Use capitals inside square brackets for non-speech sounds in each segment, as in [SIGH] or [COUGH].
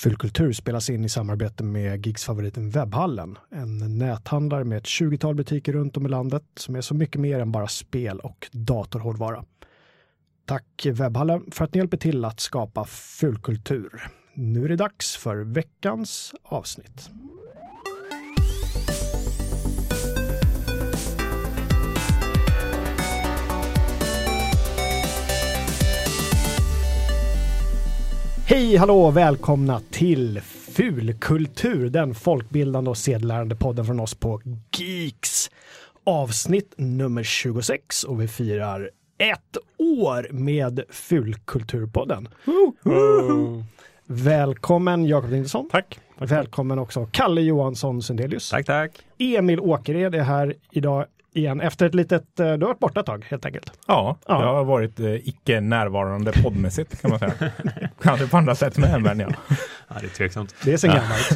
Fullkultur spelas in i samarbete med Gigsfavoriten Webbhallen, en näthandlare med ett 20-tal butiker runt om i landet som är så mycket mer än bara spel och datorhårdvara. Tack Webbhallen för att ni hjälper till att skapa fulkultur. Nu är det dags för veckans avsnitt. Hej, hallå, välkomna till Fulkultur, den folkbildande och sedlärande podden från oss på Geeks. Avsnitt nummer 26 och vi firar ett år med Fulkulturpodden. Uh. Välkommen Jakob. Tack. tack. Välkommen också Kalle Johansson Sundelius. Tack, tack. Emil Åkered är här idag igen efter ett litet, eh, du har varit borta ett tag helt enkelt. Ja, ja. jag har varit eh, icke närvarande poddmässigt kan man säga. [LAUGHS] Kanske på andra sätt med men ja. ja det är tveksamt. Det är sen gammalt.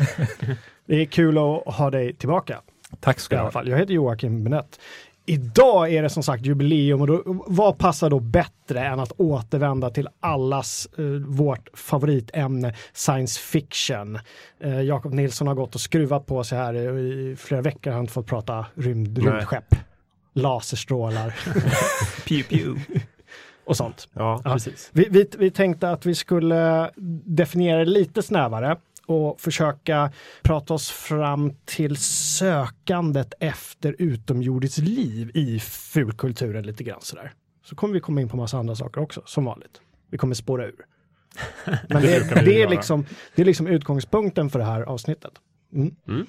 [LAUGHS] det är kul att ha dig tillbaka. Tack ska du ha. Jag heter Joakim Benett. Idag är det som sagt jubileum och då, vad passar då bättre än att återvända till allas eh, vårt favoritämne science fiction. Eh, Jakob Nilsson har gått och skruvat på sig här i flera veckor. Har inte fått prata rymd, rymdskepp, laserstrålar. [LAUGHS] pew, pew. [LAUGHS] och sånt. Ja, ja. precis. Vi, vi, vi tänkte att vi skulle definiera det lite snävare och försöka prata oss fram till sökandet efter utomjordiskt liv i fulkulturen lite grann sådär. Så kommer vi komma in på massa andra saker också, som vanligt. Vi kommer spåra ur. [LAUGHS] Men det, det, det, är liksom, det är liksom utgångspunkten för det här avsnittet. Mm. Mm.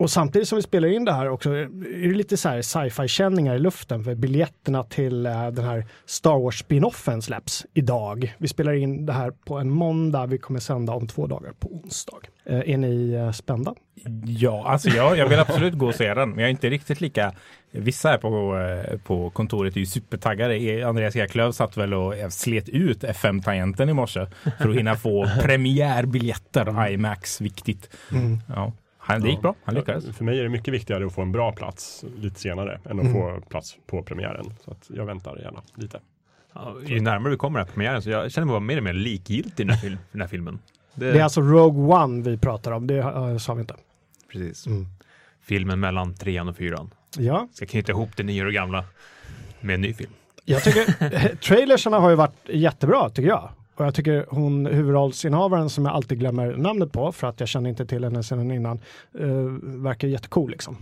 Och samtidigt som vi spelar in det här också är det lite så här sci-fi känningar i luften för biljetterna till uh, den här Star Wars spinoffen släpps idag. Vi spelar in det här på en måndag. Vi kommer sända om två dagar på onsdag. Uh, är ni uh, spända? Ja, alltså jag, jag vill absolut gå och se den, men jag är inte riktigt lika Vissa här på, på kontoret är ju supertaggade. Andreas Eklöf satt väl och slet ut FM-tangenten i morse för att hinna få [LAUGHS] premiärbiljetter. IMAX, viktigt. Mm. Ja. Han, det gick bra, han lyckades. För mig är det mycket viktigare att få en bra plats lite senare än att mm. få plats på premiären. Så att jag väntar gärna lite. Ja, ju närmare vi kommer den här premiären så jag känner mig mer och mer likgiltig i den här, [LAUGHS] den här filmen. Det... det... är alltså Rogue One vi pratar om, det uh, sa vi inte. Precis. Mm. Filmen mellan trean och fyran. Ja. Ska knyta ihop det nya och gamla med en ny film. Jag tycker [LAUGHS] trailersarna har ju varit jättebra tycker jag. Och jag tycker hon, huvudrollsinnehavaren som jag alltid glömmer namnet på för att jag känner inte till henne sedan innan, uh, verkar jättecool liksom.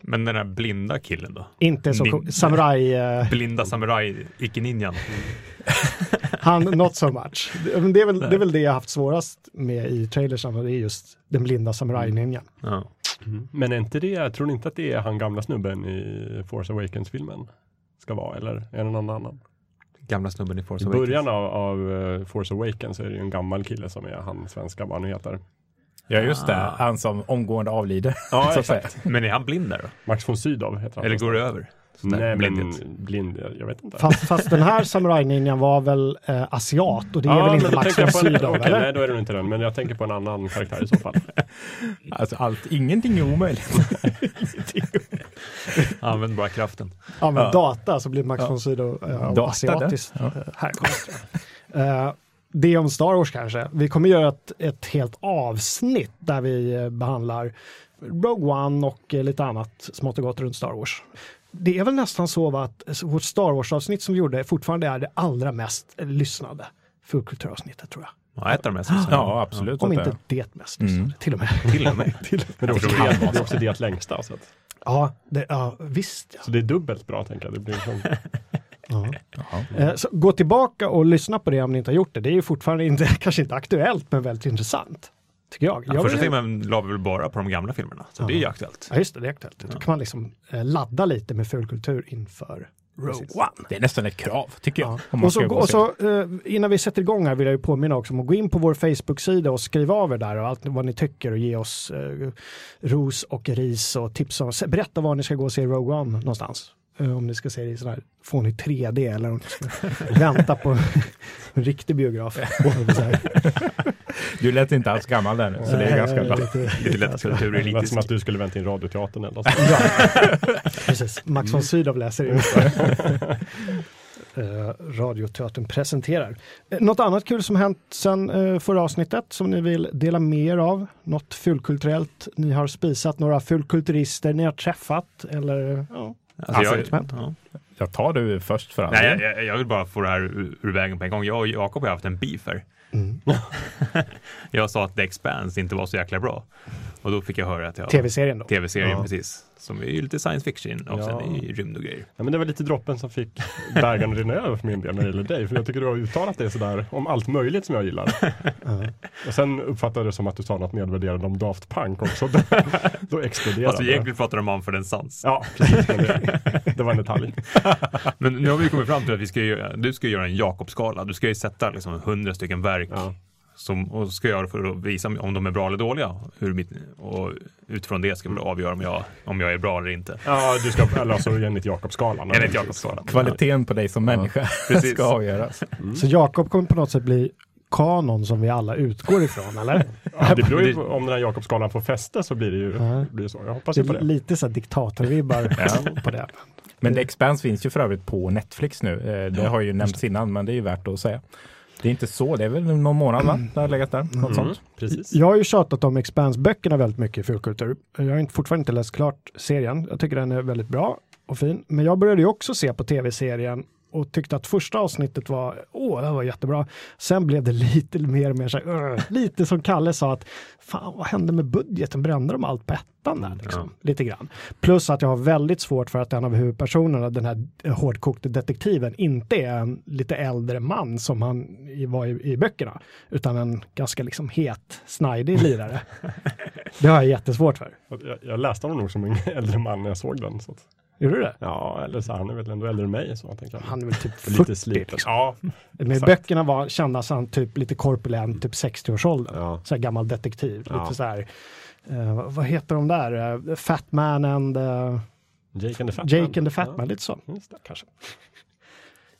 Men den där blinda killen då? Inte så cool. Samurai... Uh... [LAUGHS] Blinda samurai, icke-ninjan. [LAUGHS] [LAUGHS] Han, not so much. Det är, väl, det är väl det jag haft svårast med i trailersen det är just den blinda samurai-ninjan. Ja. Mm. Men är inte det, tror ni inte att det är han gamla snubben i Force Awakens-filmen? Ska vara, eller är det någon annan? Gamla snubben i Force I Awakens. I början av, av uh, Force Awakens är det ju en gammal kille som är han svenska, vad han nu heter. Ja just det, ah. han som omgående avlider. Ja, [LAUGHS] exakt. Men är han blind där då? Max von Sydow heter han. Eller går det över? Nej, men blind, jag vet inte. Fast, fast den här samurajninjan var väl eh, asiat och det är ja, väl inte Max von Sydow? Okay, nej, då är det inte den, men jag tänker på en annan karaktär i så fall. [LAUGHS] alltså allt, ingenting är omöjligt. [LAUGHS] Använd bara kraften. Använd ja. data så blir Max ja. von Sydow uh, asiatiskt ja. härkomst. Uh, det om Star Wars kanske. Vi kommer göra ett, ett helt avsnitt där vi behandlar Rogue One och lite annat smått och gott runt Star Wars. Det är väl nästan så att vårt Star Wars-avsnitt som vi gjorde fortfarande är det allra mest lyssnade fulkulturavsnittet tror jag. Ja, ett av de mest lyssnade. Ja, absolut. Om inte det mest lyssnade, mm. till och med. till och med. [LAUGHS] till och med. det, är också det, är också det längsta. Så att... Ja, det, ja, visst. Ja. Så det är dubbelt bra tänker jag. Det blir som... [LAUGHS] Ja. Eh, så gå tillbaka och lyssna på det om ni inte har gjort det. Det är ju fortfarande inte, [LAUGHS] kanske inte aktuellt, men väldigt intressant. Tycker jag. Ja, första filmen la vi väl bara på de gamla filmerna, så ja. det är ju aktuellt. Ja, just det, det är aktuellt. Då kan man liksom eh, ladda lite med fulkultur inför Rogue One. Det är nästan ett krav, tycker jag. Ja. Och så, och så uh, innan vi sätter igång här vill jag ju påminna också om att gå in på vår Facebook-sida och skriva av er där och allt vad ni tycker och ge oss uh, ros och ris och tips. Om, berätta var ni ska gå och se Rogue One någonstans. Uh, om ni ska se det i sån här fånig 3D eller om ni ska [LAUGHS] vänta på en riktig biograf. [LAUGHS] Du lät inte alls gammal där nu, så det är ganska bra. Lite, lite lätt kulturelitiskt. Det lät som att du skulle vänta in Radioteatern eller ja, [LAUGHS] precis. Max von Sydow läser in. [LAUGHS] eh, Radioteatern presenterar. Eh, något annat kul som hänt sedan eh, förra avsnittet som ni vill dela med er av? Något fulkulturellt ni har spisat, några fulkulturister ni har träffat eller ja, Alltså, jag, Alltså, ja. Jag tar du först för all Nej, jag, jag, jag vill bara få det här ur, ur vägen på en gång. Jag och Jakob har haft en beef här. Mm. [LAUGHS] jag sa att The Expanse inte var så jäkla bra. Och då fick jag höra att jag... tv-serien då? Tv-serien, Ja. precis. Som är ju lite science fiction och Ja. sen är ju rymd och grejer. Ja, men det var lite droppen som fick bägaren att rinna över för min del när det gäller dig. För jag tycker du har uttalat det sådär om allt möjligt som jag gillar. [LAUGHS] Ja. Och sen uppfattade jag det som att du sa något nedvärderande om Daft Punk också. [LAUGHS] Då, då exploderade Fast vi egentligen pratar om Mumford Sons. Ja, precis. Det, det var en detalj. [LAUGHS] Men nu har vi kommit fram till att vi ska du ska göra en Jakobskala. Du ska ju sätta liksom hundra stycken verk Ja. Som, och ska göra för att visa om de är bra eller dåliga. Hur mitt, och utifrån det ska vi då avgöra om jag, om jag är bra eller inte. Ja, du ska, eller alltså enligt Jakobsskalan. Enligt Jakobsskalan. Kvaliteten på dig som människa [LAUGHS] precis. ska avgöras. Så Jakob kommer på något sätt bli kanon som vi alla utgår ifrån, eller? Ja, det [LAUGHS] beror ju på, om den här Jakobsskalan får fäste så blir det ju Ja. blir det så. Jag hoppas Det ju på är det. lite så här diktatorvibbar [LAUGHS] på det. Men The Expanse finns ju för övrigt på Netflix nu. Eh, Det har ju nämnts innan, men det är ju värt att säga. Det är inte så, det är väl någon månad va? Det har legat där, något Mm, sånt. precis. Jag har ju tjatat om Expanse-böckerna väldigt mycket i fulkultur. Jag har inte, fortfarande inte läst klart serien. Jag tycker den är väldigt bra och fin. Men jag började ju också se på tv-serien och tyckte att första avsnittet var, åh, det var jättebra. Sen blev det [LAUGHS] lite mer och mer så här, lite som Kalle sa att, fan vad hände med budgeten? Brände de allt på ettan där? Liksom? Lite grann. Plus att jag har väldigt svårt för att en av huvudpersonerna, den här hårdkokte detektiven, inte är en lite äldre man som han var i, i böckerna, utan en ganska liksom het, snajdig lirare. [LAUGHS] det har jag jättesvårt för. Jag, jag läste honom nog som en [LAUGHS] äldre man när jag såg den. Så att, Gjorde du det? ja, eller så han är väl ändå äldre än mig. Så jag tänker, Han är väl typ 40. lite sliten. liksom. Ja, Men exakt. böckerna var, kändes han typ lite korpulent, typ 60-årsåldern. Ja. Så här gammal detektiv. Ja. Lite så här, eh, vad- heter de där? Uh, Fat Man and uh, Jake and the Fat Jake Man. and the Fat ja. Man, lite så. Just det, kanske.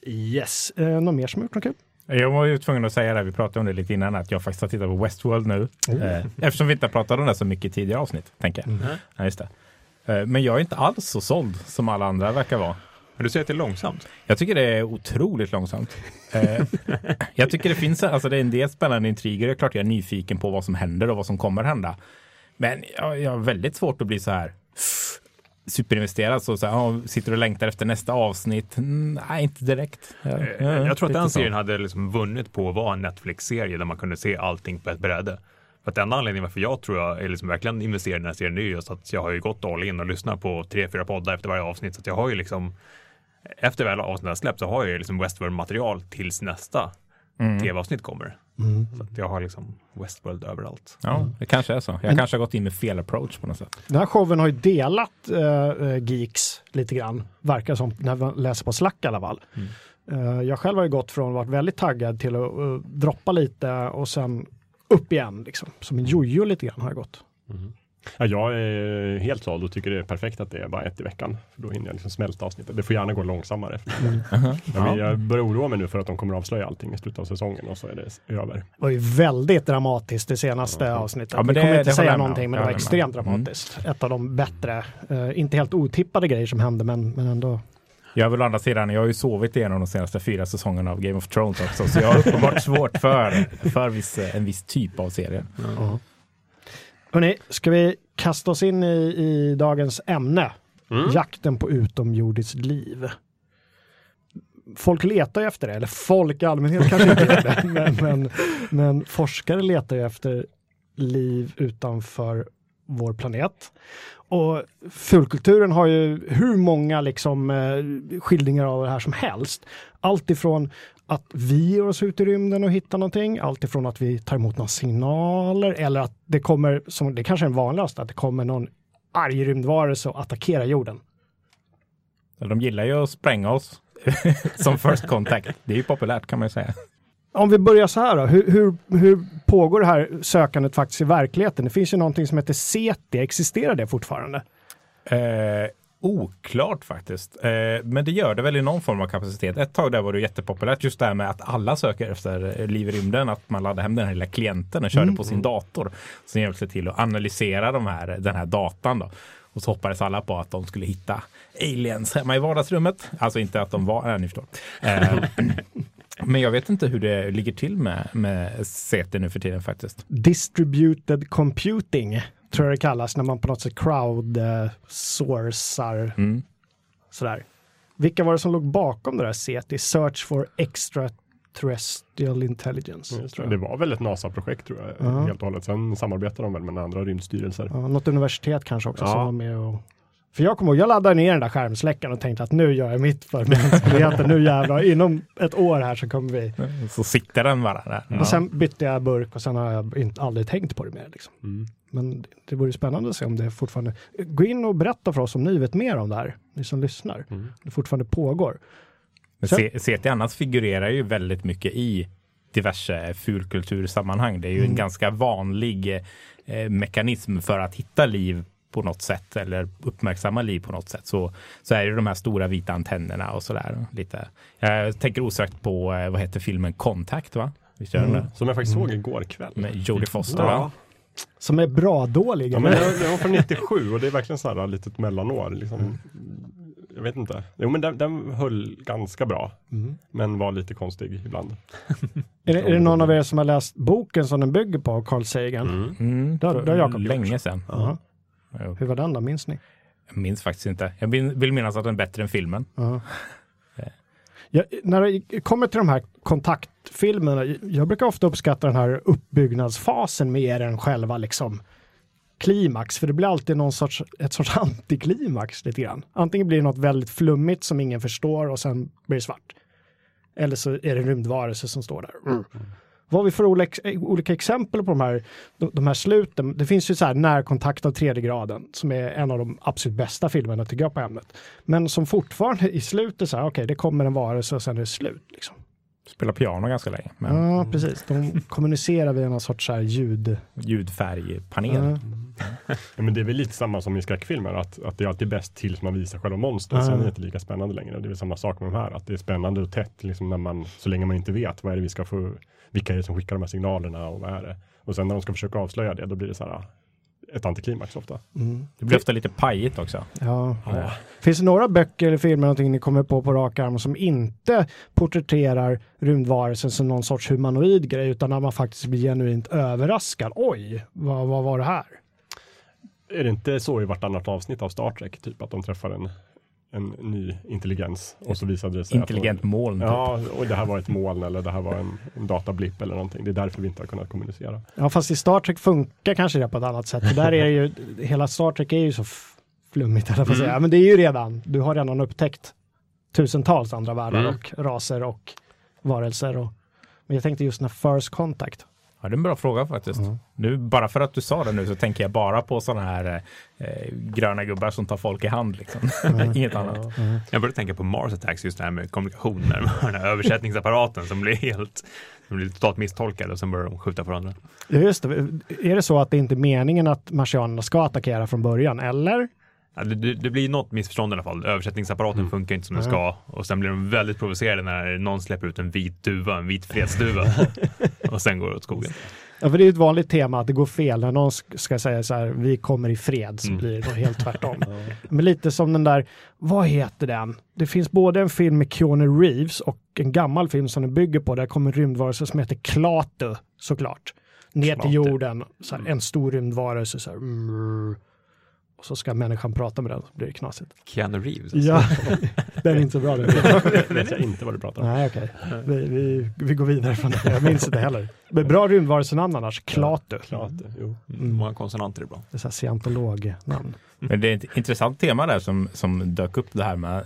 Yes, uh, någon mer som gjort något kul? Jag var ju tvungen att säga det, vi pratade om det lite innan, att jag faktiskt har tittat på Westworld nu. Mm. Eh, Eftersom vi inte har pratat om det så mycket i tidigare avsnitt, tänker jag. Mm. Ja, just det. Eh, Men jag är inte alls så såld som alla andra verkar vara. Men du säger att det är långsamt. Jag tycker det är otroligt långsamt. Eh, [LAUGHS] jag tycker det finns alltså det är en del spännande intriger. Det är klart jag är nyfiken på vad som händer och vad som kommer hända. Men jag, jag har väldigt svårt att bli så här superinvesterad. Så, så här, sitter och längtar efter nästa avsnitt. Nej, inte direkt. Ja, Eh, ja, jag tror att den serien hade liksom vunnit på att vara en Netflix-serie där man kunde se allting på ett bräde. För att enda anledningen varför jag tror jag är liksom verkligen investerad i den här serien är ju just att jag har ju gått all in och lyssnat på tre, fyra poddar efter varje avsnitt. Så att jag har ju liksom efter väl avsnittet har släppts så har jag ju liksom Westworld-material tills nästa Mm. tv-avsnitt kommer. Så att jag har liksom Westworld överallt. Ja, det kanske är så. Jag Men- kanske har gått in med fel approach på något sätt. Den här showen har ju delat eh, eh, geeks lite grann, verkar som när man läser på Slack i alla fall. Eh, jag själv har ju gått från att varit väldigt taggad till att uh, droppa lite och sen upp igen, liksom. som en jojo lite grann har jag gått. Ja, jag är helt såld och tycker det är perfekt att det är bara ett i veckan. För då hinner jag liksom smälta avsnittet. Det får gärna gå långsammare. Jag, men, jag börjar oroa mig nu för att de kommer avslöja allting i slutet av säsongen och så är det över. Det var ju väldigt dramatiskt det senaste avsnittet. Ja, men Vi kommer inte det säga någonting, men det var extremt. Mm. dramatiskt. Ett av de bättre, eh, inte helt otippade grejer som hände, men, men ändå. Jag vill å andra sidan, jag har ju sovit igenom de senaste fyra säsongerna av Game of Thrones också, så jag har uppenbart svårt för, för viss, en viss typ av serie. Ja. Hörrni, ska vi kasta oss in i, i dagens ämne? Mm. Jakten på utomjordiskt liv. Folk letar ju efter det, eller folk i allmänhet kanske inte gör det, [LAUGHS] men, men, men forskare letar ju efter liv utanför vår planet. Och fulkulturen har ju hur många liksom, eh, skildringar av det här som helst. Allt ifrån att vi ger oss ut i rymden och hittar någonting, allt ifrån att vi tar emot några signaler eller att det kommer, som det kanske är vanligast, att det kommer någon arg rymdvarelse och attackerar jorden. De gillar ju att spränga oss [LAUGHS] som first contact. Det är ju populärt kan man ju säga. Om vi börjar så här då, hur, hur, hur pågår det här sökandet faktiskt i verkligheten? Det finns ju någonting som heter SETI, existerar det fortfarande? Eh, oklart faktiskt. Eh, men det gör det väl i någon form av kapacitet. Ett tag där var det jättepopulärt just det här med att alla söker efter eh, liv i rymden. Att man laddar hem den här lilla klienten och körde Mm. på sin dator. Som hjälpte till att analysera de här, den här datan. Då. Och så hoppades alla på att de skulle hitta aliens hemma i vardagsrummet. Alltså inte att de var, nej, ni förstår. Eh, [LAUGHS] men jag vet inte hur det ligger till med, med CT nu för tiden faktiskt. Distributed computing tror jag det kallas när man på något sätt crowdsourcar Mm. sådär. Vilka var det som låg bakom det där CT? Search for Extraterrestrial Intelligence. Just tror det. jag. det var väl ett NASA-projekt tror jag, Ja. helt och hållet. Sen samarbetar de väl med andra rymdstyrelser. Ja, något universitet kanske också Ja. som var med och för jag kommer ihåg, jag laddade ner den där skärmsläckaren och tänkte att nu gör jag mitt för mänskligheten, nu jävlar, inom ett år här så kommer vi. Så sitter den bara där. Och sen bytte jag burk och sen har jag inte, aldrig tänkt på det mer. Liksom. Mm. Men det vore spännande att se om det fortfarande... Gå in och berätta för oss om ni vet mer om det här, ni som lyssnar. Mm. Det fortfarande pågår. Men C- CT annars figurerar ju väldigt mycket i diverse fulkultursammanhang. Det är ju Mm. en ganska vanlig eh, mekanism för att hitta liv på något sätt eller uppmärksamma liv på något sätt. Så, så är det de här stora vita antennerna och sådär. Lite. Jag tänker osökt på, eh, vad heter filmen Contact va? Visst gör den Mm. det? Som jag faktiskt såg igår kväll. Med Jodie Foster Ja. va? Som är bra dåliga. Ja, men det, det var från 97 och det är verkligen så här litet mellanår. Liksom. Jag vet inte. Jo men den, den höll ganska bra. Mm. Men var lite konstig ibland. [LAUGHS] Är, det, är det någon av er som har läst boken som den bygger på, Carl Sagan? Mm. Mm. Det har- det har Jakob gjort. Länge sedan. Ja. Jo. Hur var den då, minns ni? Jag minns faktiskt inte. Jag vill minnas att den är bättre än filmen. Ja. [LAUGHS] Ja, när det kommer till de här kontaktfilmerna, jag brukar ofta uppskatta den här uppbyggnadsfasen mer än själva liksom klimax, för det blir alltid någon sorts, ett sorts [LAUGHS] antiklimax lite grann. Antingen blir det något väldigt flummigt som ingen förstår och sen blir det svart. Eller så är det en rymdvarelse som står där. Mm. Vad har vi för olika, exempel på de här, de, här sluten? Det finns ju så här närkontakt av tredje graden som är en av de absolut bästa filmerna tycker jag på ämnet. Men som fortfarande i slutet så här, okej, det kommer en varelse och sen är det slut. Liksom. Spelar piano ganska länge. Men Ja, precis. De kommunicerar via någon sorts så här ljud. ljudfärgpanel. Ja. Ja, men det är väl lite samma som i skräckfilmer, att, att det är alltid bäst tills man visar själva monstret. Ja. Sen är det inte lika spännande längre. Det är väl samma sak med de här, att det är spännande och tätt liksom när man, så länge man inte vet vad är det vi ska få, vilka är det som skickar de här signalerna och vad är det? Och sen när de ska försöka avslöja det, då blir det så här ett antiklimax ofta. Mm. Det blir ofta lite pajigt också. Ja. Ja. Finns det några böcker eller filmer någonting ni kommer på på rak arm som inte porträtterar rymdvarelsen som någon sorts humanoid grej utan när man faktiskt blir genuint överraskad. Oj, vad, vad var det här? Är det inte så i vartannat avsnitt av Star Trek, typ att de träffar en, en ny intelligens och så visade det sig Intelligent att moln. Typ. Ja, och det här var ett moln eller det här var en, en datablipp eller någonting. Det är därför vi inte har kunnat kommunicera. Ja, fast i Star Trek funkar kanske det på ett annat sätt. För där är ju, hela Star Trek är ju så flummigt, eller vad säga. Men det är ju redan, du har redan upptäckt tusentals andra världar Mm. och raser och varelser. Och, men jag tänkte just när First Contact. Ja, det är en bra fråga faktiskt. Ja. Nu, bara för att du sa det nu så tänker jag bara på sådana här eh, gröna gubbar som tar folk i hand. Liksom. [LAUGHS] Inget annat. Jag började tänka på Mars Attacks, just det här med kommunikation, när de har den här översättningsapparaten som blir helt som blir totalt misstolkad och sen börjar de skjuta på varandra. Ja, just det. Är det så att det inte är meningen att marsianerna ska attackera från början, eller? Det, det, blir något missförstånd i alla fall. Översättningsapparaten Mm. funkar inte som den ska och sen blir de väldigt provocerade när någon släpper ut en vit duva, en vit fredsduva [LAUGHS] och sen går det åt skogen. Ja, för det är ett vanligt tema att det går fel. När någon sk- ska säga så här, vi kommer i fred, så Mm. blir det helt tvärtom. [LAUGHS] Men lite som den där, vad heter den? Det finns både en film med Keanu Reeves och en gammal film som den bygger på. Där kommer en rymdvarelse som heter Klaatu, såklart. Ner till Klaatu. jorden, så här, en stor rymdvarelse. Så här, mm, och så ska människan prata med den, så blir det knasigt. Keanu Reeves. alltså. Ja, [LAUGHS] den är inte så bra. [LAUGHS] Den. Det vet jag inte vad du pratar om. Nej, okej. Vi, vi, vi går vidare från det. Jag minns inte heller. Men bra rymdvarelsenamn annars. Klaatu. Klart det, jo. Mm. Många konsonanter ibland. Det är så här scientolognamn. Men det är ett intressant tema där som, som dök upp det här med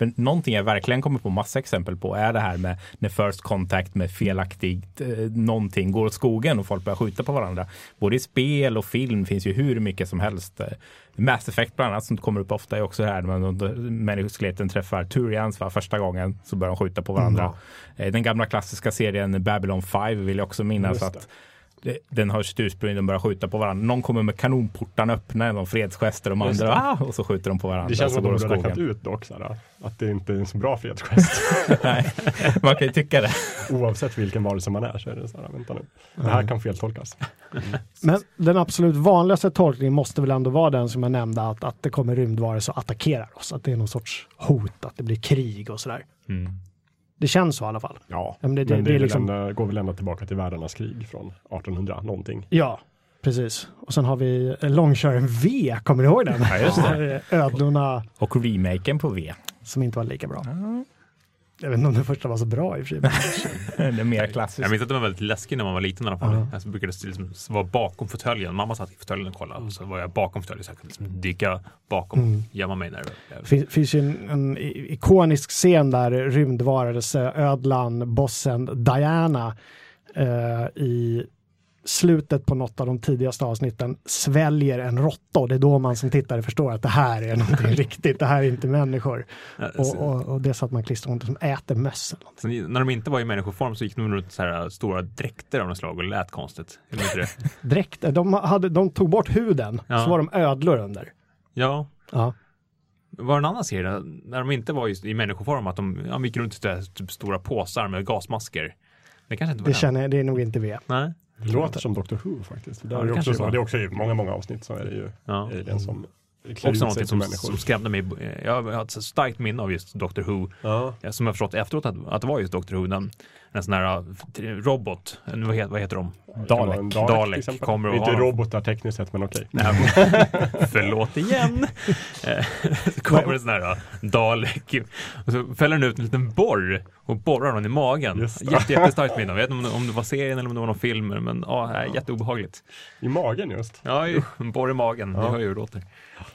för någonting jag verkligen kommer på massa exempel på är det här med när first contact med felaktigt eh, någonting går åt skogen och folk börjar skjuta på varandra. Både i spel och film finns ju hur mycket som helst. Eh, Mass Effect bland annat som kommer upp ofta är också här när människoskeleten träffar Turians för första gången så börjar de skjuta på varandra. Eh, Den gamla klassiska serien Babylon 5 vill jag också minnas att det. den har sitt ursprung, de börjar skjuta på varandra. Någon kommer med kanonportarna öppna, någon fredsgester, de Just andra ah, och så skjuter de på varandra. Det känns och som så att de det borde åt ha räknat ut dock såhär, att det inte är en så bra fredsgest. [LAUGHS] Nej, man kan ju tycka det. Oavsett vilken varelse man är så är det såhär, vänta nu. Det här kan feltolkas. Men den absolut vanligaste tolkningen måste väl ändå vara den som jag nämnde, att, att det kommer rymdvarelser och attackerar oss. Att det är någon sorts hot, att det blir krig och sådär. Mm. Det känns så i alla fall. Ja, Ja, men det- men det- det, det är liksom- ända, går väl ända tillbaka till världarnas krig från 1800 någonting. Ja, precis. Och sen har vi långköraren V, kommer ni ihåg den? Ja, just det. [LAUGHS] Ödlorna Och remaken på V. som inte var lika bra. Jag vet inte om den första var så bra i och för sig. [LAUGHS] Det är mer Jag klassiskt. minns att det var väldigt läskigt när man var liten i alla fall. Ja. Jag brukade liksom vara bakom fåtöljen. Mamma satt i fåtöljen och kollade. Och så var jag bakom fåtöljen så jag kunde liksom dyka bakom Mm. gömma mig. När Det jag... fin- finns ju en, en ikonisk scen där rymdvarelse, ödlan, bossen Diana eh, i slutet på något av de tidigaste avsnitten sväljer en råtta och det är då man som tittare förstår att det här är någonting [LAUGHS] riktigt, det här är inte människor. Och, och, och det är så att man klistrar runt som äter möss. när de inte var i människoform så gick de runt så här stora dräkter av något slag och lät konstigt. Direkt, [LAUGHS] de, hade, de tog bort huden, Ja. så var de ödlor under. Ja, Ja. var det en annan serie när de inte var just i människoform att de ja, gick runt i typ stora påsar med gasmasker. Det kanske inte var Det den. känner det är nog inte vi. Nej. Det låter som Dr Who faktiskt. Det, Ja, är det också kanske det så, det är också i många, många avsnitt så är det ju Ja. alien som Också någonting som människor. som skrämde mig. Jag har ett starkt minne av just Doctor Who. Ja, Som jag förstått efteråt att, att det var just Doctor Who. Den, en sån här robot. En, vad, heter, vad heter de? Det vara en Dalek exempel. kommer och Inte robotar tekniskt sett men okej. Men- [LAUGHS] Förlåt igen. Eh, [LAUGHS] kommer en sån här Dalek och så fäller den ut en liten borr och borrar honom i magen. Det. Jätte, jättestarkt minne. Jag vet inte om, om det var serien eller om det var någon film. Men ja, det är jätteobehagligt. I magen just. Ja, en borr i magen. Ni Ja. hör ju hur det låter.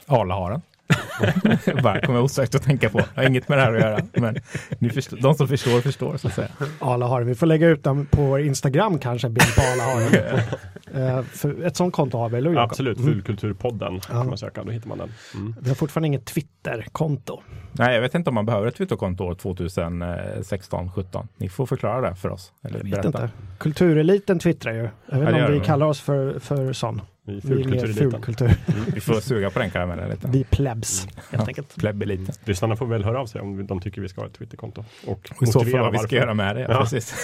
Alaharen. [LAUGHS] Bara kommer jag osökt att tänka på. Jag har inget med det här att göra. Men ni förstår, de som förstår, förstår så att säga. Alaharen. Vi får lägga ut den på Instagram kanske, en bild på Alaharen. [LAUGHS] Eh, för ett sånt konto har vi, eller? Absolut, Mm. Fulkulturpodden Ja. kan man söka, då hittar man den. Mm. Vi har fortfarande inget Twitter-konto. Nej, jag vet inte om man behöver ett Twitterkonto år 2016, 17. Ni får förklara det för oss. Eller Jag vet berätta. inte. Kultureliten twittrar ju. Jag vet inte om vi kallar oss för, för sån. Vi är mer fulkultureliten. fulkultur. Vi får suga på den karamellen lite. Vi plebs, helt Ja. enkelt. Plebeliten. Lyssnarna får väl höra av sig om de tycker vi ska ha ett Twitterkonto. Och, Och i så fall vad vi ska göra med det. Ja, [LAUGHS] Ja. Precis.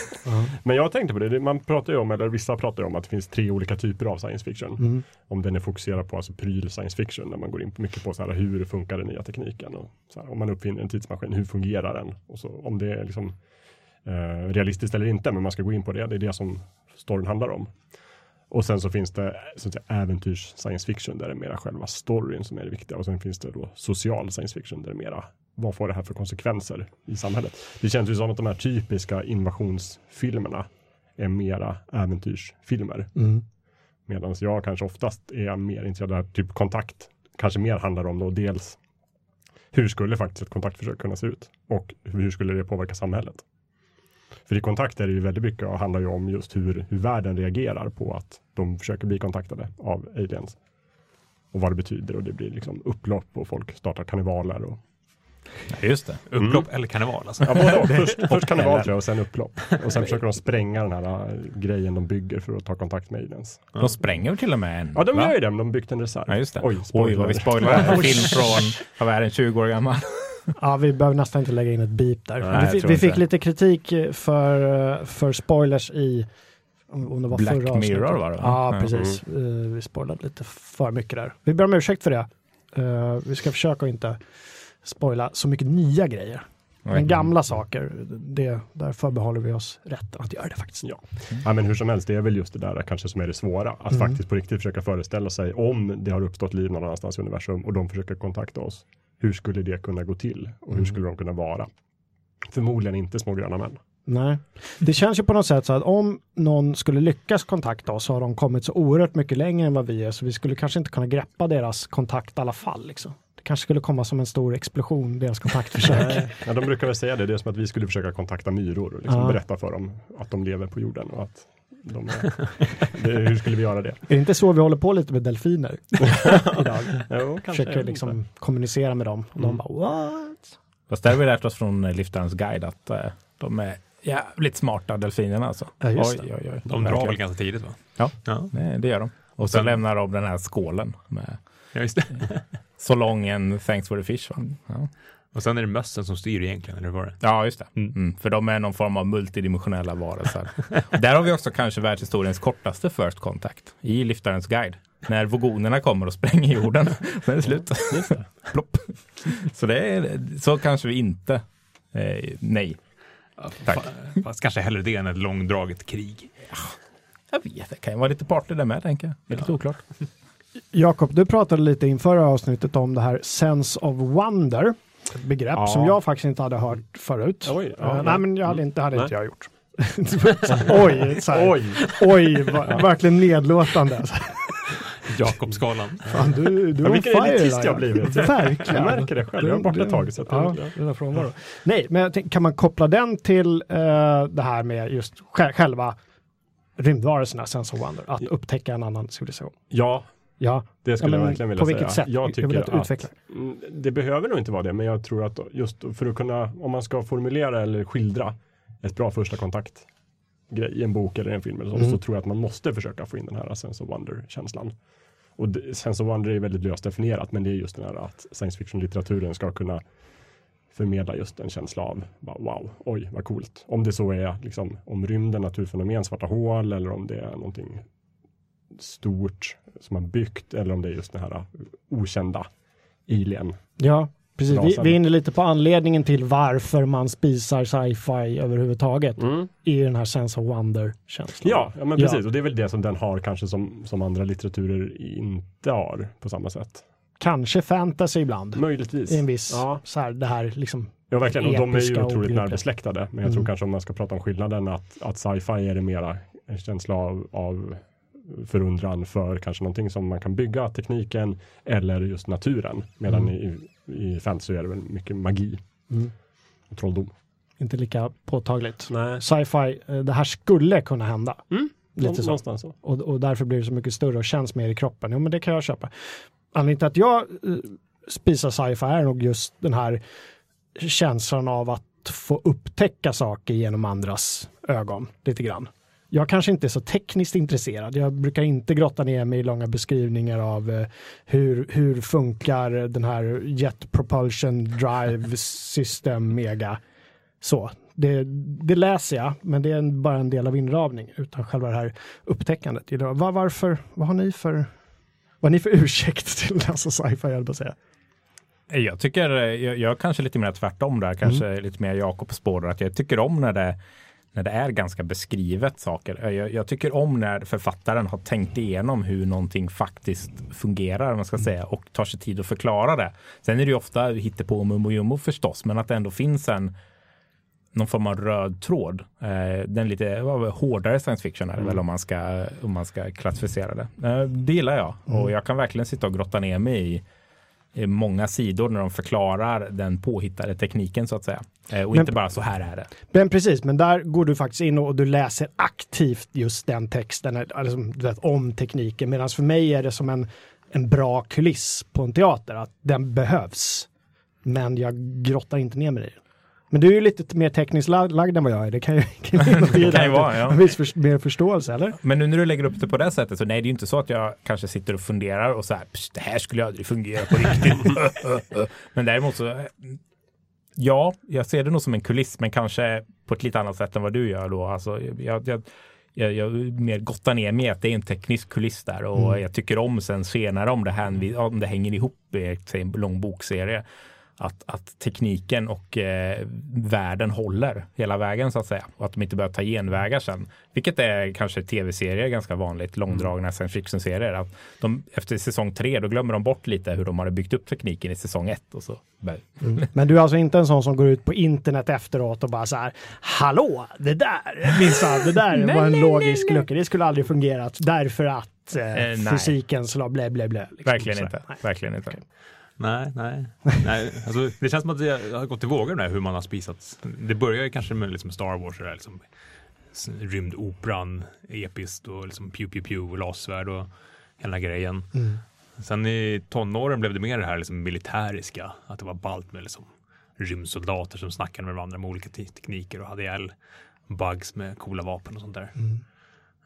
Men jag tänkte på det, man pratar ju om, eller vissa pratar ju om att det finns tre olika typer av science fiction. Mm. Om den är fokuserad på alltså pryl science fiction, där man går in på mycket på så här, hur funkar den nya tekniken. Och så här, om man uppfinner en tidsmaskin, hur fungerar den? Och så, om det är liksom, eh, realistiskt eller inte, men man ska gå in på det. Det är det som storyn handlar om. Och sen så finns det så att säga, äventyrs science fiction där det är mera själva storyn som är det viktiga. Och sen finns det då social science fiction där det är mera vad får det här för konsekvenser i samhället. Det känns ju som att de här typiska invasionsfilmerna är mera äventyrsfilmer. Mm. Medan jag kanske oftast är mer intresserad av typ kontakt. Kanske mer handlar om då dels hur skulle faktiskt ett kontaktförsök kunna se ut? Och hur skulle det påverka samhället? För i kontakt är det ju väldigt mycket och handlar ju om just hur, hur världen reagerar på att de försöker bli kontaktade av aliens. Och vad det betyder och det blir liksom upplopp och folk startar karnevaler. Och, Ja, just det. Upplopp eller karneval alltså. ja, både och. [LAUGHS] Först, först karneval tror jag och sen upplopp. Och sen försöker de spränga den här äh, grejen de bygger för att ta kontakt med aliens. De spränger väl till och med en? Ja, de va? gör ju det, men de byggt en reserv. Ja, just det. Oj, Oj, vad vi spoilar. En [LAUGHS] film från, vad är den, 20 år gammal? Ja, vi behöver nästan inte lägga in ett beep där. Nej, vi vi fick lite kritik för, för spoilers i om det var Black förra avsnittet. Mirror var det, va? Ja, precis. Eh, vi spoilade lite för mycket där. Vi ber om ursäkt för det. Eh, vi ska försöka att inte spoila så mycket nya grejer. Men gamla saker, det, där förbehåller vi oss rätten att göra det faktiskt. Ja. ja, men hur som helst, det är väl just det där kanske som är det svåra. Att Mm. faktiskt på riktigt försöka föreställa sig om det har uppstått liv någon annanstans i universum och de försöker kontakta oss. Hur skulle det kunna gå till och hur Mm. skulle de kunna vara? Förmodligen inte små gröna män. Nej, det känns ju på något sätt så att om någon skulle lyckas kontakta oss så har de kommit så oerhört mycket längre än vad vi är så vi skulle kanske inte kunna greppa deras kontakt i alla fall. Liksom. Det kanske skulle komma som en stor explosion, deras kontaktförsök. Ja, de brukar väl säga det, det är som att vi skulle försöka kontakta myror och liksom Ja. berätta för dem att de lever på jorden och att de är, [LAUGHS] det, hur skulle vi göra det? är det inte så vi håller på lite med delfiner [LAUGHS] idag? Jo, Försöker liksom kommunicera med dem och de Mm. bara what? Fast där har vi lärt oss från eh, Liftarens guide att eh, de är Jävligt smarta delfinerna alltså. Ja, just oj, oj, oj. De drar väl ganska tidigt va? Ja. ja. Nej, det gör de. Och så Sen- lämnar de den här skålen med Ja, just det. [LAUGHS] så lång en thanks for the fish. Va? Ja. Och sen är det mössen som styr egentligen, eller var det? ja, just det. Mm. Mm, för de är någon form av multidimensionella varelser. [LAUGHS] Där har vi också kanske världshistoriens kortaste first contact i Liftarens guide. När vogonerna kommer och spränger jorden. [LAUGHS] Sen är det slut. Plopp. Så det är, så kanske vi inte. Eh, nej. Tack. Fa- Fast kanske hellre det än ett långdraget krig. Jag vet, det kan ju vara lite party där med tänker jag. Det är lite oklart. Jakob, du pratade lite inför avsnittet om det här sense of wonder. Ett begrepp Ja. som jag faktiskt inte hade hört förut. Oj, ja, Eh, ja. nej, men jag hade inte, hade Nej. inte jag gjort. [LAUGHS] oj, så här, oj, Oj! va, verkligen nedlåtande. [LAUGHS] Jakobsskalan. Fan, du, du Ja, är vilken fire elitist jag blivit. [LAUGHS] Verkligen. Jag märker det själv. Jag har varit borta ett tag. Så ja, det frånvaro. Nej, men jag tänk, kan man koppla den till eh, det här med just sj- själva rymdvarelserna, sense of wonder, att upptäcka en annan civilisation? ja, Ja, det skulle ja, jag verkligen vilja på säga. vilket sätt? Jag Jag tycker vill att. Mm, Det behöver nog inte vara det, men jag tror att just för att kunna, om man ska formulera eller skildra ett bra första kontakt grej i en bok eller en film eller så, Mm. så tror jag att man måste försöka få in den här sense of wonder-känslan. Och det, sense of wonder är väldigt löst definierat, men det är just den här att science fiction-litteraturen ska kunna förmedla just en känsla av wow, oj, vad coolt. Om det så är liksom, om rymden, naturfenomen, svarta hål eller om det är någonting stort som man byggt eller om det är just den här uh, okända alien. Ja, precis. Vi, vi är inne lite på anledningen till varför man spisar sci-fi överhuvudtaget i den här sense of wonder-känslan. Ja, ja men Ja. precis. Och det är väl det som den har kanske som, som andra litteraturer inte har på samma sätt. Kanske fantasy ibland. Möjligtvis. I en viss, Ja, så här, det här liksom. ja verkligen. Och de är ju otroligt närbesläktade. Men jag Mm. tror kanske om man ska prata om skillnaden att, att sci-fi är det mera en känsla av, av förundran för kanske någonting som man kan bygga, tekniken eller just naturen. Medan Mm. i, i fantasy är det väl mycket magi Mm. och trolldom. Inte lika påtagligt. Sci-fi, eh, det här skulle kunna hända. Mm. Lite så. Någonstans så. Och, och därför blir det så mycket större och känns mer i kroppen. Jo, men det kan jag köpa. Anledningen till att jag eh, spisar sci-fi är nog just den här känslan av att få upptäcka saker genom andras ögon lite grann. Jag kanske inte är så tekniskt intresserad. Jag brukar inte grotta ner mig i långa beskrivningar av eh, hur, hur funkar den här Jet Propulsion Drive System Mega. Så, det, det läser jag, men det är en, bara en del av inramning, utan själva det här upptäckandet. Var, varför, vad har ni för, vad har ni för [LAUGHS] ursäkt till läsa sci-fi, jag på säga? Jag tycker, jag, jag kanske lite mer tvärtom där, kanske lite mer Jakobs spår. Att jag tycker om när det, när det är ganska beskrivet saker. Jag, jag tycker om när författaren har tänkt igenom hur någonting faktiskt fungerar, man ska säga, och tar sig tid att förklara det. Sen är det ju ofta hittepå mumbo jumbo förstås, men att det ändå finns en någon form av röd tråd. Eh, den lite hårdare science fiction är det väl om man ska, om man ska klassificera det. Eh, det gillar jag och jag kan verkligen sitta och grotta ner mig i många sidor när de förklarar den påhittade tekniken så att säga. Eh, och Men- inte bara så här är det. Men precis, men där går du faktiskt in och du läser aktivt just den texten, alltså, du vet, om tekniken. Medan för mig är det som en, en bra kuliss på en teater, att den behövs. Men jag grottar inte ner mig i den. Men du är ju lite mer tekniskt lag- lagd än vad jag är. Det kan ju, [LAUGHS] kan ju, Det kan ju vara, ja. En viss för, mer förståelse, eller? Men nu när du lägger upp det på det sättet så nej, det är ju inte så att jag kanske sitter och funderar och så här, "Psst, det här skulle aldrig fungera på riktigt. [LAUGHS] men däremot så, ja, jag ser det nog som en kuliss, men kanske på ett lite annat sätt än vad du gör då. Alltså, jag, jag, jag, jag mer gottar ner mig att det är en teknisk kuliss där och Mm. jag tycker om sen senare om det, här, om det hänger ihop i en lång bokserie. Att, att tekniken och eh, världen håller hela vägen så att säga. Och att de inte börjar ta genvägar sen. Vilket är kanske tv-serier ganska vanligt, långdragna science fiction-serier. Att de, efter säsong tre då glömmer de bort lite hur de hade byggt upp tekniken i säsong ett. Och så. bara- [LAUGHS] Men du är alltså inte en sån som går ut på internet efteråt och bara så här, hallå, det där, minsann, det där var en logisk lucka, det skulle aldrig fungerat därför att eh, Eh, nej. fysiken slår blä, blä, blä. liksom. Verkligen inte. nej. Verkligen inte. Nej, nej. nej alltså, det känns som att det har gått i vågor med hur man har spisat. Det börjar ju kanske med liksom Star Wars, där, liksom, rymdoperan, episkt och liksom pew pew pew och lasersvärd och hela grejen. Mm. Sen i tonåren blev det mer det här liksom militäriska, att det var ballt med liksom rymdsoldater som snackade med varandra med olika te- tekniker och hade ihjäl bugs med coola vapen och sånt där. Mm.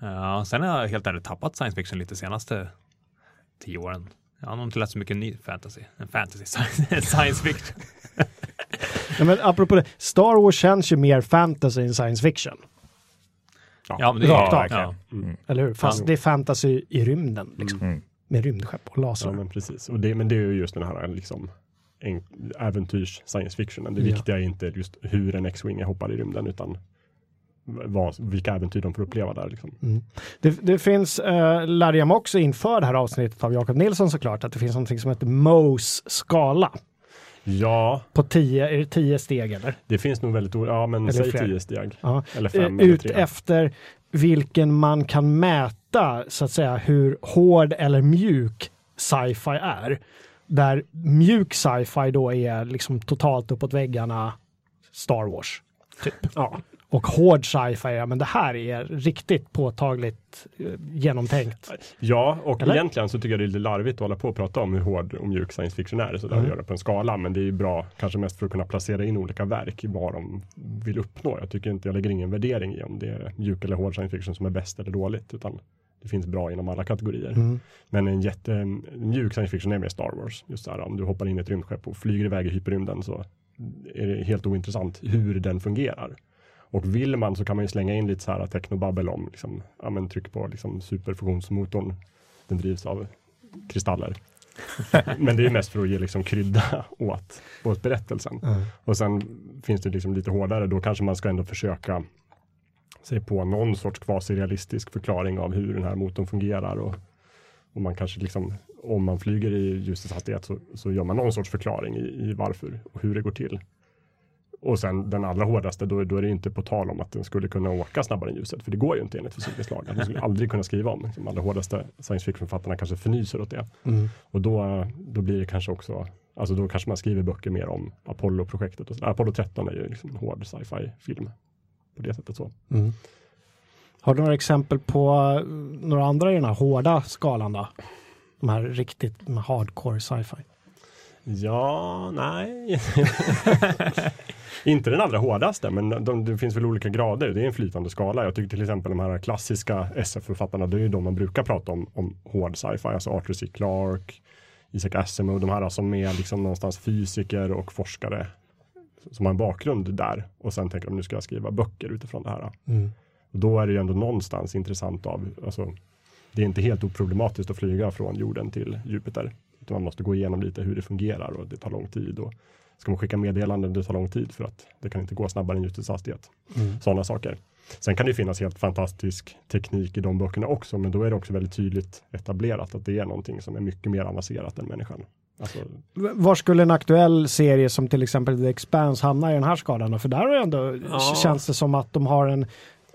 Uh, sen har jag helt ärligt tappat science fiction lite senaste tio åren. Jag har nog inte läst så mycket ny fantasy. En fantasy, [LAUGHS] science fiction. ja, men apropå det, Star Wars känns ju mer fantasy än science fiction. Ja, men det Rakt av. ja. Mm. Eller hur? Fast Ja. det är fantasy i rymden. Liksom. Mm. Med rymdskepp och laser. Ja, men precis. Och det, men det är ju just den här liksom en, äventyrs science fictionen. Det Ja. viktiga är inte just hur en X-Wing hoppar i rymden utan vad, vilka äventyr de får uppleva där. Liksom. Mm. Det, det finns, eh, lärde jag mig också inför det här avsnittet av Jakob Nilsson såklart, att det finns något som heter Mohs skala Ja, på tio, är det tio steg eller? det finns nog väldigt, ja men Eller säg fler. tio steg. Ja. Eller Eh, fem eller Ut tre. efter vilken man kan mäta så att säga hur hård eller mjuk sci-fi är. Där mjuk sci-fi då är liksom totalt uppåt väggarna Star Wars. Typ. Ja. Och hård sci-fi men det här är riktigt påtagligt eh, genomtänkt. Ja, och Eller? egentligen så tycker jag det är lite larvigt att hålla på och prata om hur hård och mjuk science fiction är. Så där Mm. att göra på en skala, men det är ju bra, kanske mest för att kunna placera in olika verk i vad de vill uppnå. Jag tycker inte, jag lägger ingen värdering i om det är mjuk eller hård science fiction som är bäst eller dåligt, utan det finns bra inom alla kategorier. Mm. Men en jättemjuk science fiction är mer Star Wars. Just så här, om du hoppar in i ett rymdskepp och flyger iväg i hyperrymden så är det helt ointressant hur den fungerar. Och vill man så kan man ju slänga in lite så här technobabbel om, liksom, ja men tryck på liksom superfusionsmotorn. Den drivs av kristaller. [LAUGHS] men det är mest för att ge liksom krydda åt, åt berättelsen. Mm. Och sen finns det liksom lite hårdare, då kanske man ska ändå försöka sig på någon sorts kvasirealistisk förklaring av hur den här motorn fungerar och, och man kanske liksom, om man flyger i ljusets hastighet så, så gör man någon sorts förklaring i, i varför och hur det går till. Och sen den allra hårdaste, då, då är det inte på tal om att den skulle kunna åka snabbare än ljuset, för det går ju inte enligt fysikens lagar. De skulle aldrig kunna skriva om. De allra hårdaste science fiction-författarna kanske förnyser åt det. Mm. Och då, då blir det kanske också, alltså då kanske man skriver böcker mer om Apollo-projektet. Och så. Apollo 13 är ju liksom en hård sci-fi-film. På det sättet så. Mm. Har du några exempel på eh, några andra i den här hårda skalan då? De här riktigt hardcore sci-fi. Ja, nej. [LAUGHS] inte den allra hårdaste, men de, det finns väl olika grader. Det är en flytande skala. Jag tycker till exempel de här klassiska SF-författarna, det är ju de man brukar prata om, om hård sci-fi. Alltså Arthur C. Clarke, Isaac Asimov, de här som är liksom någonstans fysiker och forskare som har en bakgrund där och sen tänker de nu ska jag skriva böcker utifrån det här. Mm. Då är det ju ändå någonstans intressant av, alltså, det är inte helt oproblematiskt att flyga från jorden till Jupiter. Utan man måste gå igenom lite hur det fungerar och det tar lång tid. Och ska man skicka meddelanden, det tar lång tid för att det kan inte gå snabbare än ljusets hastighet. Mm. Sådana saker. Sen kan det finnas helt fantastisk teknik i de böckerna också, men då är det också väldigt tydligt etablerat att det är någonting som är mycket mer avancerat än människan. Alltså, Var skulle en aktuell serie som till exempel The Expanse hamna i den här skalan? För där har ändå, Ja. känns det som att de har en,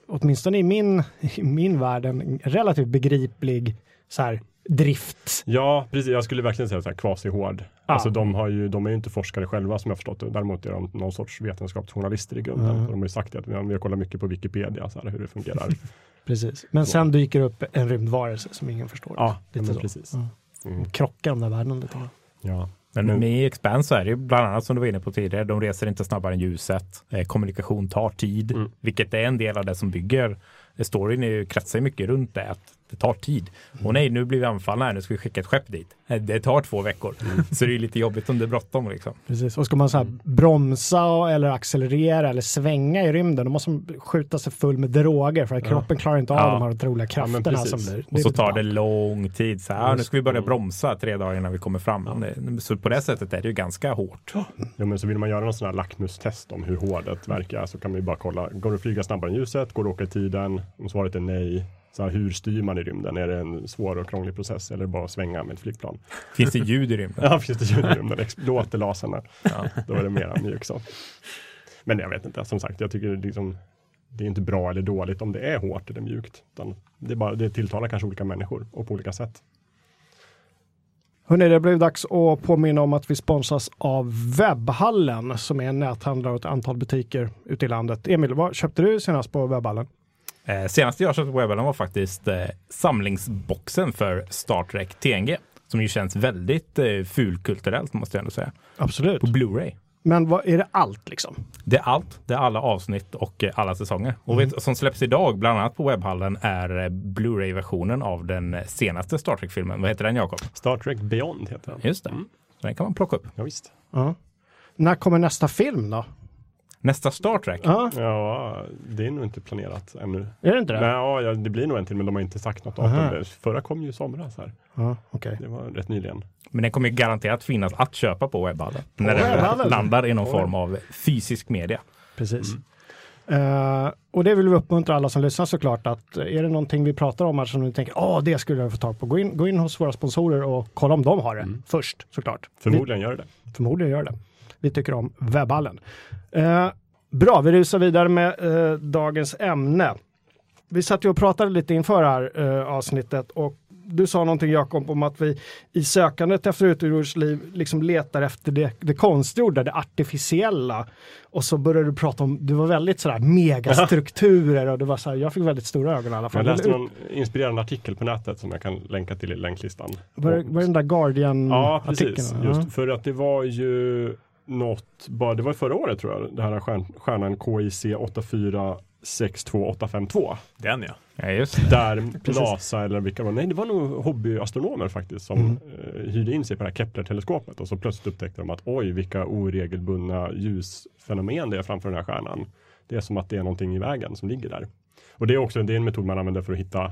åtminstone i min, i min värld, en relativt begriplig så här, drift. Ja, precis. Jag skulle verkligen säga så här kvasi-hård. Ja. Alltså de, har ju, de är ju inte forskare själva som jag förstått det. Däremot är de någon sorts vetenskapsjournalister i grunden. Mm. Och de har ju sagt det att vi har, vi har kollat mycket på Wikipedia, så här, hur det fungerar. [LAUGHS] Precis. Men sen dyker upp en rymdvarelse som ingen förstår. ja, Lite men så. precis. Ja. Mm. Krockar de där världarna lite grann. Ja. Men Men- med Expanse så är det ju bland annat som du var inne på tidigare, de reser inte snabbare än ljuset. Eh, kommunikation tar tid, Mm. vilket är en del av det som bygger eh, storyn är ju, kretsar ju mycket runt det, att det tar tid. Och nej, nu blir vi anfallna här, nu ska vi skicka ett skepp dit. Det tar två veckor, [LAUGHS] så det är lite jobbigt om det är bråttom liksom. Precis. Och ska man så här bromsa eller accelerera eller svänga i rymden, då måste man skjuta sig full med droger för att Ja. kroppen klarar inte av Ja. de här otroliga Ja, krafterna som precis. blir. Och så tar bra. det lång tid. Så här, nu ska vi börja Mm. bromsa tre dagar innan vi kommer fram. Så på det sättet är det ju ganska hårt. ja, men så vill man göra någon sån här lackmustest om hur hårdet verkar så kan man ju bara kolla. Går det att flyga snabbare än ljuset? Går det att åka i tiden? Om svaret är nej, så här, hur styr man i rymden? Är det en svår och krånglig process eller bara att svänga med ett flygplan? Finns det ljud i rymden? [LAUGHS] Ja, finns det ljud i rymden? Låter lasern? Ja. Då är det mera mjuk så. Men jag vet inte, som sagt, jag tycker liksom, det är inte bra eller dåligt om det är hårt eller mjukt. Utan det, är bara, det tilltalar kanske olika människor och på olika sätt. Hörrni, det blev dags att påminna om att vi sponsras av Webbhallen som är en näthandlare och ett antal butiker ute i landet. Emil, vad köpte du senast på Webbhallen? Eh, senaste jag köpte på webben var faktiskt eh, samlingsboxen för Star Trek TNG. Som ju känns väldigt eh, fulkulturellt måste jag ändå säga. Absolut. På Blu-ray. Men vad, är det allt liksom? Det är allt. Det är alla avsnitt och eh, alla säsonger. Och vet, som släpps idag, bland annat på webbhallen, är eh, Blu-ray-versionen av den senaste Star Trek-filmen. Vad heter den Jakob? Star Trek Beyond heter den. Just det. Så den kan man plocka upp. Ja, visst. Ja. När kommer nästa film då? Nästa Star Trek? Ja, Ja, det är nog inte planerat ännu. är det inte Nej, det? ja, ja, det blir nog en till, men de har inte sagt något Aha. datum. Det Förra kom ju i somras här. Ja, okej. Det var rätt nyligen. Men den kommer ju garanterat finnas att köpa på webbhallen. När den landar i någon Oj. form av fysisk media. Precis. Eh, och det vill vi uppmuntra alla som lyssnar såklart att är det någonting vi pratar om här som ni tänker, åh det skulle jag få tag på, gå in, gå in hos våra sponsorer och kolla om de har det först såklart. Förmodligen gör det. Förmodligen gör det. Vi tycker om webbhallen. Eh, bra, vi rusar vidare med eh, dagens ämne. Vi satt ju och pratade lite inför här eh, avsnittet och du sa någonting Jakob om att vi i sökandet efter utomjordsliv liksom letar efter det, det konstgjorda, det artificiella. Och så började du prata om, du var väldigt sådär megastrukturer och det var så här, jag fick väldigt stora ögon i alla fall. Jag läste någon inspirerande artikel på nätet som jag kan länka till i länklistan. var, det- var det den där Ja, Guardian-artikeln? precis. va? Just för att det var ju något, bara, det var förra året tror jag, det här stjärn, stjärnan KIC 8462852. Den ja. Ja, just det. Där [LAUGHS] Precis. NASA eller vilka var, nej det var nog hobbyastronomer faktiskt som Mm. eh, hyrde in sig på det här Kepler-teleskopet och så plötsligt upptäckte de att oj vilka oregelbundna ljusfenomen det är framför den här stjärnan. Det är som att det är någonting i vägen som ligger där. Och det är också det är en metod man använder för att hitta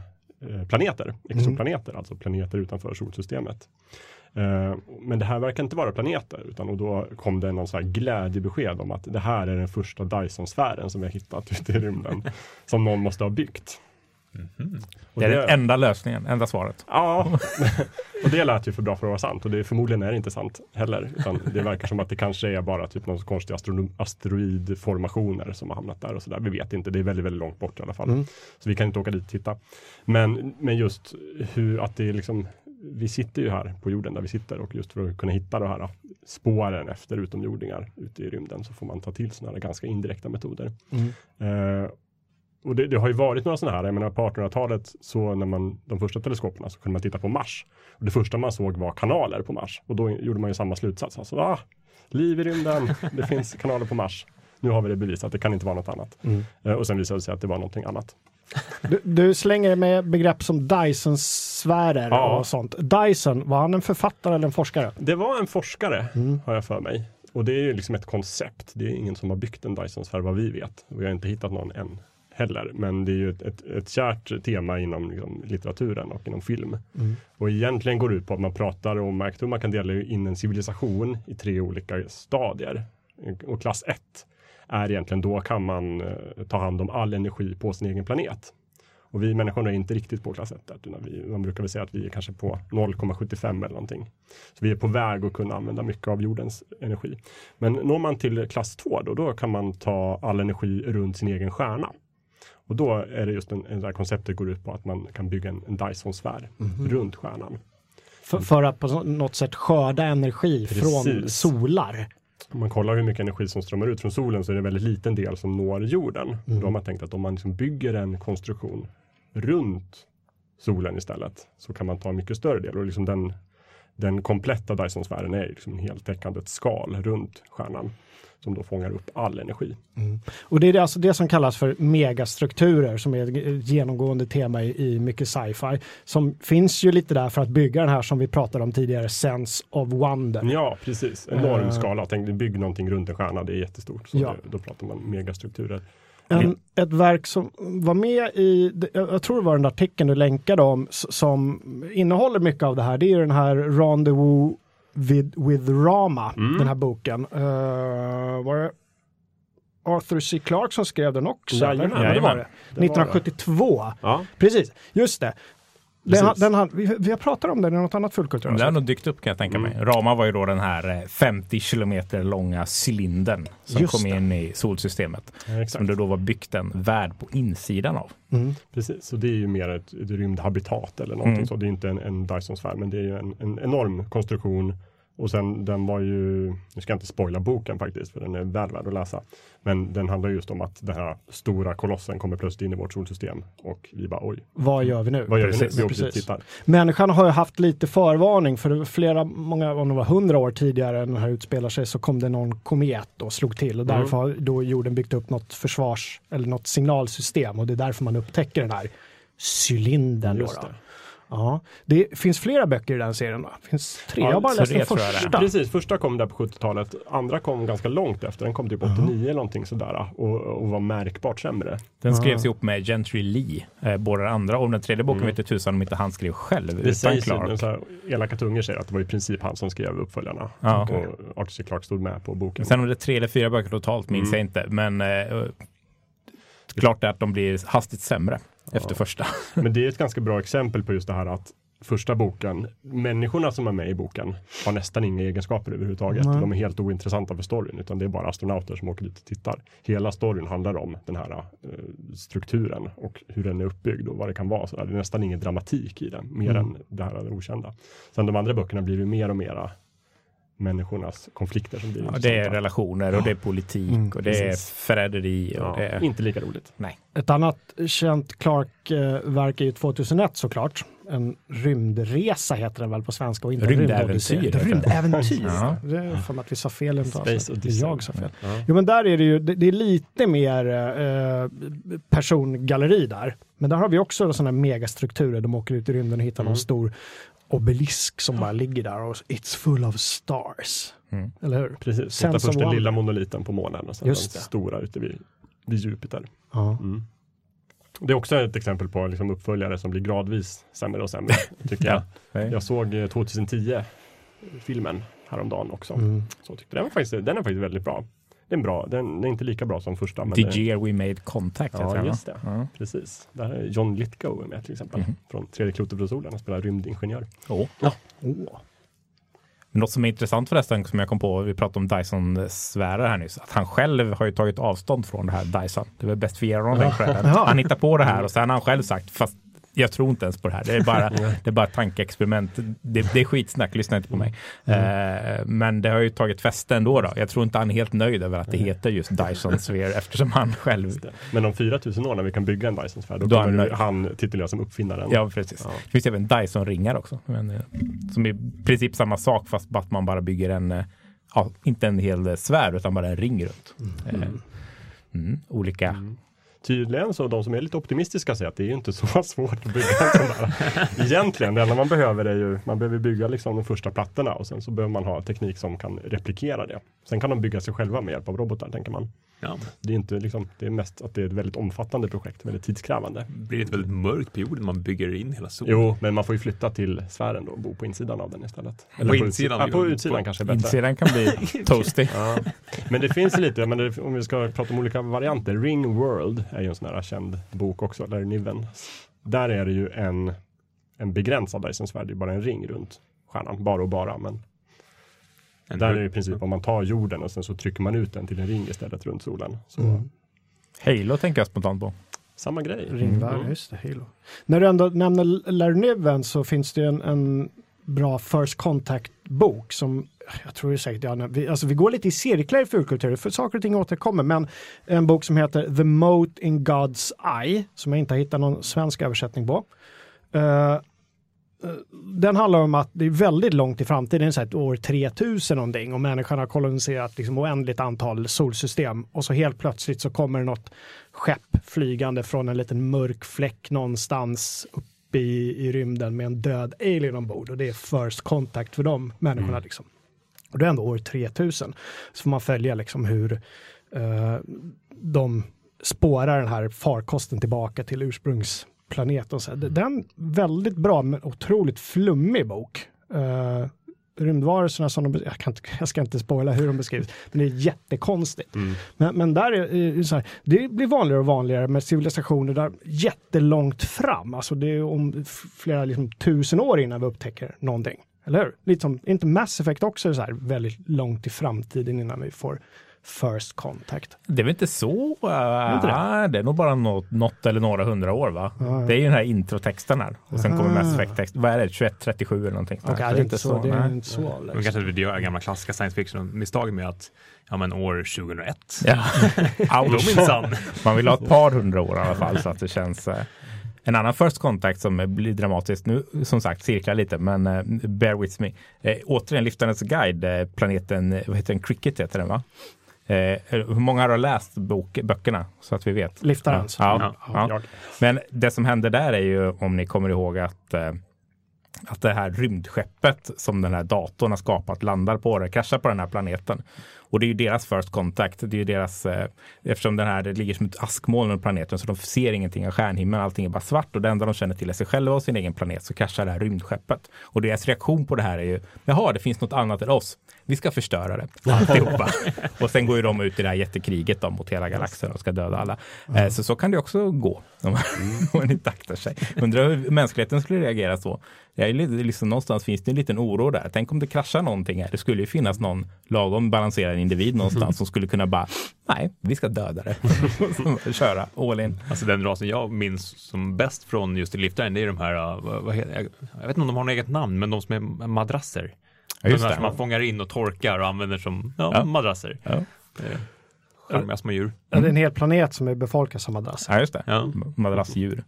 eh, planeter, exoplaneter, alltså planeter utanför solsystemet. Eh, men det här verkar inte vara planeter utan och då kom det någon så här glädjebesked om att det här är den första Dyson-sfären som vi har hittat [LAUGHS] ute i rymden som någon måste ha byggt. Och Det är den enda lösningen, enda svaret. Ja, [LAUGHS] och det lät ju för bra för att vara sant och det förmodligen är det inte sant heller. Utan det verkar som att det kanske är bara typ någon konstig astrono- asteroidformationer som har hamnat där och sådär. Vi vet inte, det är väldigt, väldigt långt bort i alla fall. Mm. Så vi kan inte åka dit och titta. Men, men just hur att det är liksom, vi sitter ju här på jorden där vi sitter och just för att kunna hitta de här spåren efter utomjordingar ute i rymden så får man ta till sådana här ganska indirekta metoder. Mm. Eh, och det, det har ju varit några sådana här, jag menar på 1800-talet så när man, de första teleskoperna så kunde man titta på Mars. Och det första man såg var kanaler på Mars. Och då gjorde man ju samma slutsats. Alltså, ah, liv i rymden, det finns kanaler på Mars. Nu har vi det bevisat, det kan inte vara något annat. Mm. Eh, och sen visade det sig att det var någonting annat. Du, du slänger med begrepp som Dyson-sfärer Ja. och sånt. Dyson, var han en författare eller en forskare? Det var en forskare, Mm. har jag för mig. Och det är ju liksom ett koncept. Det är ingen som har byggt en Dyson-sfär vad vi vet. Vi har inte hittat någon än heller. Men det är ju ett, ett, ett kärt tema inom liksom, litteraturen och inom film. Mm. Och egentligen går det ut på att man pratar om, jag tror man kan dela in en civilisation i tre olika stadier. Och klass 1 är egentligen då kan man eh, ta hand om all energi på sin egen planet. Och vi människor är inte riktigt på klass 1 där, utan vi, man brukar väl säga att vi är kanske på 0,75 eller någonting. Så vi är på väg att kunna använda mycket av jordens energi. Men når man till klass 2 då, då kan man ta all energi runt sin egen stjärna. Och då är det just en, en det här konceptet går ut på att man kan bygga en, en Dyson-sfär runt stjärnan. För, för att på något sätt skörda energi från Precis. solar. Om man kollar hur mycket energi som strömmar ut från solen så är det en väldigt liten del som når jorden. Då har man tänkt att om man liksom bygger en konstruktion runt solen istället så kan man ta en mycket större del och liksom den, den kompletta Dyson-sfären är liksom en heltäckande ett skal runt stjärnan som då fångar upp all energi. Och det är alltså det som kallas för megastrukturer som är ett genomgående tema i, i mycket sci-fi. Som finns ju lite där för att bygga den här som vi pratade om tidigare, sense of wonder. Ja, precis. Enorm Eh. skala. Tänk dig bygg någonting runt en stjärna, det är jättestort. Så Ja. det, då pratar man megastrukturer. En, ett verk som var med i, jag tror det var den där artikeln du länkade om, som innehåller mycket av det här. Det är den här Rendezvous with, with Rama, Mm. den här boken. Uh, var det Arthur C. Clarke som skrev den också? Jajamän, eller? Ja, det var det. det var det. 1972. Ja, Precis, just det. Den, den, har- vi, vi har pratat om den i något annat Det har fullkulturellt. nog dykt upp kan jag tänka Mm. mig. Rama var ju då den här eh, 50 kilometer långa cylindern som Just kom det. in i solsystemet. exakt. Som det då var byggt en värld på insidan av. Mm. Precis, så det är ju mer ett, ett rymdhabitat eller någonting Mm. så. Det är inte en, en Dyson-sfär, men det är ju en, en enorm konstruktion Och sen den var ju, nu ska jag inte spoila boken faktiskt, för den är väl värd att läsa. Men den handlar just om att den här stora kolossen kommer plötsligt in i vårt solsystem och vi bara oj, Vad gör vi nu? vad gör vi nu? Precis, Vi åker dit och precis. tittar. Människan har ju haft lite förvarning för flera, många, om det var hundra år tidigare än den här utspelar sig så kom det någon komet och slog till och Mm. därför har då jorden byggt upp något försvars eller något signalsystem och det är därför man upptäcker den här cylindern. Då, Just då. det. Ja, det finns flera böcker i den serien. Va? Det finns tre, Ja, jag har bara läst den första. Precis, första kom där på 70-talet. Andra kom ganska långt efter. Den kom typ 89 eller någonting sådär och, och var märkbart sämre. Den Ah. skrevs ihop med Gentry Lee, eh, båda den andra. Och den tredje boken Mm. vet tusan om inte han skrev själv, Det utan sägs ju, Clark. så här, elaka tungor säger att det var i princip han som skrev uppföljarna. Ja. Och Arthur C. Clarke stod med på boken. Sen om det är tre eller fyra böcker totalt minns Mm. jag inte. Men eh, klart är att de blir hastigt sämre efter första. [LAUGHS] Men det är ett ganska bra exempel på just det här att första boken, människorna som är med i boken har nästan inga egenskaper överhuvudtaget. Nej. De är helt ointressanta för storyn, utan det är bara astronauter som åker dit och tittar. Hela storyn handlar om den här eh, strukturen och hur den är uppbyggd och vad det kan vara. Så det är nästan ingen dramatik i den, mer Mm. än det här det okända. Sen de andra böckerna blir ju mer och mera människornas konflikter som blir Ja, det är relationer och det är politik Mm, och det är precis. förräderi. Och Ja, det är... Inte lika roligt. Ett annat känt Clark-verk är ju 2001 såklart. En rymdresa heter den väl på svenska och inte en Rymdäventyr. Rymdäventyr. Ja. Det är för att vi sa fel. Space är Odyssey. jag sa fel. Ja. Jo men där är det ju, det, det är lite mer eh, persongalleri där. Men där har vi också sådana megastrukturer. De åker ut i rymden och hittar Mm. någon stor obelisk som bara ligger där och it's full of stars. Mm. Eller hur? Precis, Sense hitta först den lilla monoliten på månen och sen Just den det. stora ute vid, vid Jupiter. Ja. Mm. Det är också ett exempel på liksom uppföljare som blir gradvis sämre och sämre, [LAUGHS] tycker jag. Nej. Jag såg eh, 2010 filmen häromdagen också. Mm. Så tyckte den, var faktiskt, den är faktiskt väldigt bra. Den är bra, den är inte lika bra som första. Men The det, year we made contact. Ja, just det. Ja. precis. Där är John Lithgow med till exempel. Mhm. Från Tredje klotet. Han spelar rymdingenjör. Åh. Åh. Något som är intressant förresten, som jag kom på, vi pratade om Dyson-sfärer här nyss, att han själv har ju tagit avstånd från det här Dyson. Det är väl bäst för att ge honom den credden. Han hittar på det här och sen har han själv sagt, fast jag tror inte ens på det här. Det är bara, [LAUGHS] det är bara tankeexperiment. Det, det är skitsnack, lyssna inte på mig. Eh, men det har ju tagit fäste ändå. Då. Jag tror inte han är helt nöjd över att det heter just Dyson Sphere eftersom han själv. Men om 4000 år när vi kan bygga en Dyson-sfär, då, Då är han kommer nöjd. han tituleras som uppfinnaren. Ja, precis. Ja. Det finns även Dyson-ringar också. Men, eh, som är i princip samma sak fast att man bara bygger en, eh, ja, inte en hel sfär utan bara en ring runt. Eh, Mm, olika. Tydligen så de som är lite optimistiska säger att det är ju inte så [LAUGHS] svårt att bygga en sån där. Egentligen, det enda man behöver är ju, man behöver bygga liksom de första plattorna och sen så behöver man ha teknik som kan replikera det. Sen kan de bygga sig själva med hjälp av robotar, tänker man. Ja, Det är inte liksom, det är mest att det är ett väldigt omfattande projekt, väldigt tidskrävande. det blir ett väldigt mörkt på jorden man bygger in hela solen. Jo, men man får ju flytta till sfären då och bo på insidan av den istället. På utsi- insidan? Ja, på utsidan kanske är bättre. Insidan kan bli [LAUGHS] toasty. Ja. Men det finns lite, men det, om vi ska prata om olika varianter. Ring World är ju en sån här känd bok också, Larry Niven. Där är det ju en, en begränsad Dyson-svärd, det är bara en ring runt stjärnan, bara och bara. Men En där är det i princip om man tar jorden och sen så trycker man ut den till en ring istället runt solen. Så Mm. Halo tänker jag spontant på. samma grej. Ringvärld, Mm. just det, Halo. När du ändå nämner Larry Niven så finns det en, en bra First Contact-bok som jag tror det är säkert, ja, vi, alltså vi går lite i cirklar i fulkultur, för saker och ting återkommer, men en bok som heter The Moat in God's Eye, som jag inte har hittat någon svensk översättning på. Eh, den handlar om att det är väldigt långt i framtiden, så här ett år 3000 någonting, och människan har koloniserat liksom oändligt antal solsystem och så helt plötsligt så kommer något skepp flygande från en liten mörk fläck någonstans uppe i, i rymden med en död alien ombord och det är first contact för de människorna. Mm. Liksom. Och det är ändå år 3000. Så får man följa liksom hur eh, de spårar den här farkosten tillbaka till ursprungsplaneten. Och Så. Det det är en väldigt bra men otroligt flummig bok. Uh, rymdvarelserna som de, jag, kan inte, [LAUGHS] jag ska inte spoila hur de beskrivs, men det är jättekonstigt. Mm. Men, men där är det så här, det blir vanligare och vanligare med civilisationer där jättelångt fram, alltså det är om flera liksom, tusen år innan vi upptäcker någonting. Eller hur? Lite som, inte Mass Effect också så här väldigt långt i framtiden innan vi får First Contact? Det är väl inte så? Uh, inte det? det? är nog bara något, något eller några hundra år va? Ja. Det är ju den här introtexten här. Och sen kommer Aha. Mass Effect-text. Vad är det? 2137 eller någonting? Nej, det är inte så. Det är inte så Man avlägset. kanske inte gör gamla klassiska science fiction-misstag med att ja, men år 2001. Ja. [LAUGHS] Då Ouch. minsann. [LAUGHS] Man vill ha ett par hundra år i alla fall så att det känns. Eh. En annan First Contact som blir dramatiskt nu, som sagt, cirklar lite, men eh, bear with me. Eh, återigen, Liftarens guide, eh, planeten, vad heter den, Cricket heter den va? Eh, hur många har läst bok, böckerna så att vi vet? Liftarens? Ja, Ja, ja. Men det som händer där är ju, om ni kommer ihåg att eh, att det här rymdskeppet som den här datorn har skapat landar på det, kraschar på den här planeten. Och det är ju deras first contact. Det är ju deras, eh, eftersom den här, det ligger som ett askmoln över planeten så de ser ingenting av stjärnhimlen. Allting är bara svart och det enda de känner till är sig själva och sin egen planet. Så kraschar det här rymdskeppet. Och deras reaktion på det här är ju, jaha, det finns något annat än oss. Vi ska förstöra det, alltihopa. [LAUGHS] och sen går ju de ut i det här jättekriget då, mot hela galaxen och ska döda alla. Eh, så så kan det också gå om man, [LAUGHS] om man inte aktar sig. Undrar hur mänskligheten skulle reagera så. Jag är lite, liksom, någonstans finns det en liten oro där. Tänk om det kraschar någonting här. Det skulle ju finnas någon lagom balanserad individ någonstans som skulle kunna bara, nej, vi ska döda det. [LAUGHS] Köra all in. Alltså den rasen jag minns som bäst från just liftaren, det är de här, uh, vad, heter, jag, jag vet inte om de har något eget namn, men de som är madrasser. Ja, just de här det. som man fångar in och torkar och använder som ja, Ja. madrasser. Ja. Det är Charmiga små djur. Ja, det är en hel planet som är befolkad som madrasser. Ja, just det. Ja. Madrassdjur.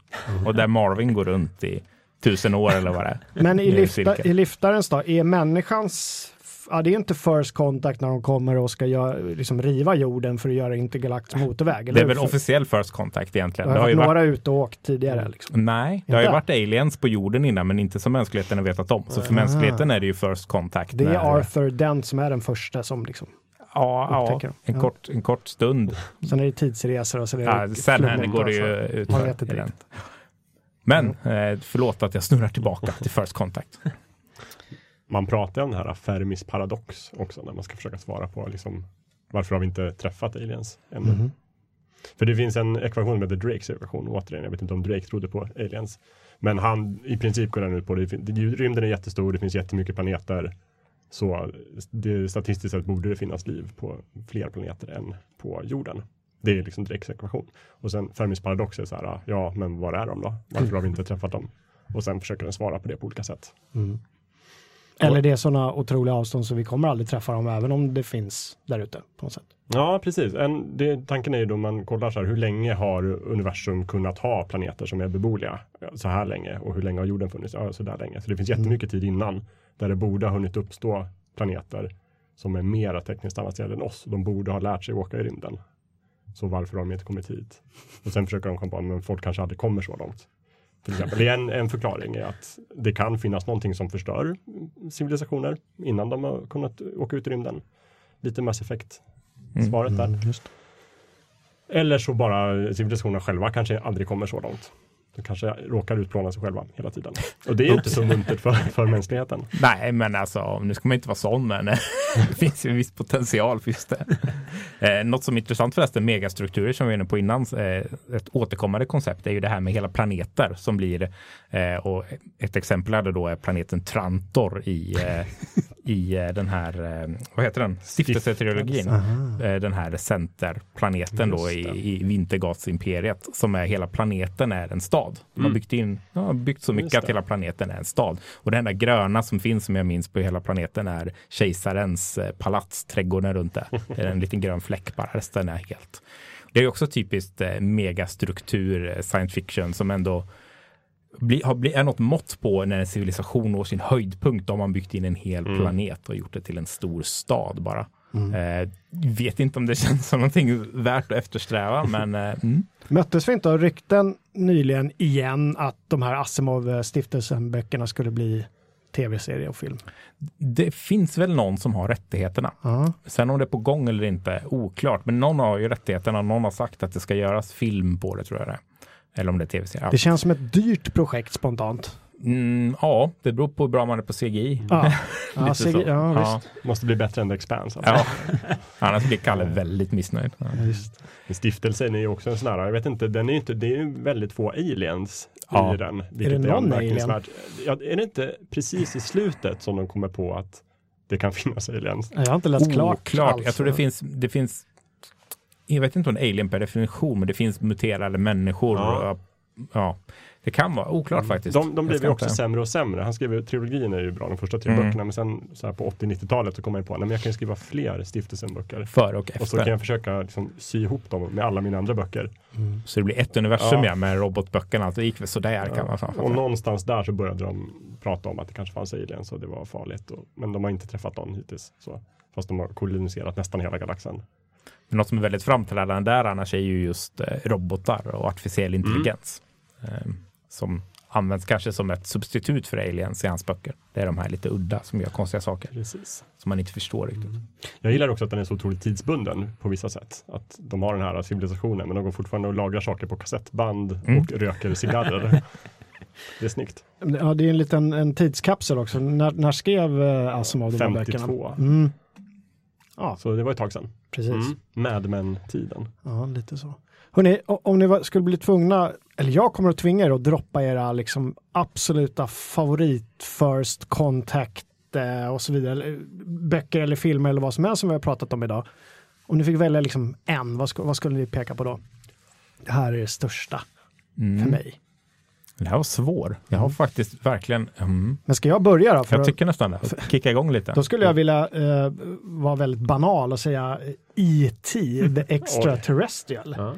Och där Marvin går runt i tusen år eller vad det är. Men i, lifta, i liftarens då, är människans Ja, det är inte first contact när de kommer och ska göra, liksom riva jorden för att göra intergalaktisk motorväg. eller Det är väl För- officiell first contact egentligen. Det Det har har ju varit varit, några ute och åkt tidigare. Liksom. nej, det har ju Inte? varit aliens på jorden innan men inte som mänskligheten har vetat om. Så för Ah. mänskligheten är det ju first contact. Det är när- Arthur Dent som är den första som liksom. Ja, ja upptäcker. en, Ja. kort, en kort stund. Sen är det tidsresor och så är det Ja, sen här går det ju ut. Inte. Men eh, förlåt att jag snurrar tillbaka till first contact. Man pratar om det här Fermis paradox också när man ska försöka svara på liksom, varför har vi inte träffat aliens ännu? Mhm. För det finns en ekvation som heter Drakes ekvation. Återigen, jag vet inte om Drake trodde på aliens. Men han, i princip går den ut på det. det rymden är jättestor, det finns jättemycket planeter. Så det, statistiskt sett borde det finnas liv på fler planeter än på jorden. Det är liksom Drakes ekvation. Och sen Fermis paradox är så här, ja men var är de då? Varför har vi inte träffat dem? Och sen försöker den svara på det på olika sätt. Mm. Eller det är sådana otroliga avstånd så vi kommer aldrig träffa dem även om det finns där ute på något sätt. Ja, precis. En, det, tanken är ju då man kollar så här, hur länge har universum kunnat ha planeter som är beboeliga? Så här länge. Och hur länge har jorden funnits? Ja, så där länge. Så det finns jättemycket tid innan där det borde ha hunnit uppstå planeter som är mera tekniskt avancerade än oss. De borde ha lärt sig åka i rymden. Så varför har de inte kommit hit? Och sen försöker de komma på, men folk kanske aldrig kommer så långt. Till exempel. Det är en, en förklaring är att det kan finnas någonting som förstör civilisationer innan de har kunnat åka ut i rymden. Lite Mass Effect svaret där. Eller så bara civilisationerna själva kanske aldrig kommer så långt. De kanske råkar utplåna sig själva hela tiden. Och det är ju inte så muntert för, för mänskligheten. Nej, men alltså, nu ska man inte vara sån, men [LAUGHS] det finns ju en viss potential just det. [LAUGHS] Eh, något som är intressant förresten, megastrukturer som vi var inne på innan, eh, ett återkommande koncept är ju det här med hela planeter som blir, eh, och ett exempel är det då är planeten Trantor i, eh, i eh, den här, eh, vad heter den, stiftelseteologin. Eh, den här centerplaneten då Just i, i Vintergatsimperiet som är hela planeten är en stad. De har Mm. byggt in, ja, har byggt så mycket att hela planeten är en stad. Och det enda gröna som finns som jag minns på hela planeten är kejsarens eh, palats, trädgården runt det. Det är en liten grön fläck bara, resten är helt. Det är också typiskt eh, megastruktur, eh, science fiction som ändå bli, har, bli, är något mått på när en civilisation når sin höjdpunkt. Då har man byggt in en hel Mm. planet och gjort det till en stor stad bara. Eh, vet inte om det [LAUGHS] känns som någonting värt att eftersträva, [LAUGHS] men eh, mm. Möttes vi inte av rykten nyligen igen att de här Asimov-stiftelsen-böckerna skulle bli tv-serie och film? det finns väl någon som har rättigheterna. Ja. Sen om det är på gång eller inte, oklart. Men någon har ju rättigheterna. Någon har sagt att det ska göras film på det tror jag det är. Eller om det är tv-serie. Det känns som ett dyrt projekt spontant. Mm, ja, det beror på hur bra man är på CGI. [LAUGHS] Ja, ja, CGI, ja, Ja. Måste bli bättre än The Expanse. Alltså. ja. [LAUGHS] Annars blir Kalle väldigt missnöjd. Ja. Stiftelsen är ju också en sån här, jag vet inte, den är inte, det är ju väldigt få aliens Ja. i den. det någon anmärkningsvärt. Ja, är det inte precis i slutet som de kommer på att det kan [LAUGHS] finnas aliens. Jag har inte läst klart. Oklart. alls. Jag tror det finns, det finns, jag vet inte om alien per definition, men det finns muterade människor. Ja. Och, ja, det kan vara oklart faktiskt. De, de ska ju också inte- sämre och sämre. Han skrev ju, trilogin är ju bra, de första tre Mm. böckerna, men sen så här på 80-90-talet så kom jag på, nej men jag kan ju skriva fler stiftelsen-böcker. Före och Och så efter. kan jag försöka liksom, sy ihop dem med alla mina andra böcker. Så det blir ett universum Ja. ja. med robotböckerna. Det gick väl sådär kan man Ja. sammanfatta. Och någonstans där så började de prata om att det kanske fanns aliens och det var farligt. Och, men de har inte träffat någon hittills. Så. Fast de har koloniserat nästan hela galaxen. Men något som är väldigt framträdande där annars är ju just eh, robotar och artificiell Mm. intelligens. Som används kanske som ett substitut för aliens i hans böcker. Det är de här lite udda som gör konstiga saker Precis. som man inte förstår riktigt. Jag gillar också att den är så otroligt tidsbunden på vissa sätt. Att de har den här civilisationen men de går fortfarande och lagrar saker på kassettband Mm. och röker cigarrer. [LAUGHS] det är snyggt. Ja, det är en liten en tidskapsel också. När, när skrev eh, Asimov de här böckerna? 52. Mm. Ja, Så det var ett tag sedan. precis. Mm. Mad Men-tiden. Ja, lite så. Hörrni, om ni var- skulle bli tvungna, eller jag kommer att tvinga er att droppa era liksom absoluta favorit first contact eh, och så vidare, eller, böcker eller filmer eller vad som helst som vi har pratat om idag. Om ni fick välja liksom en, vad, vad skulle ni peka på då? Det här är det största Mm. för mig. Det här var svår. Jag har faktiskt verkligen, mm, Men ska jag börja då? För jag att- tycker nästan det. Kicka igång lite. Då skulle jag vilja eh, vara väldigt banal och säga E.T. [LAUGHS] The Extraterrestrial. Ja.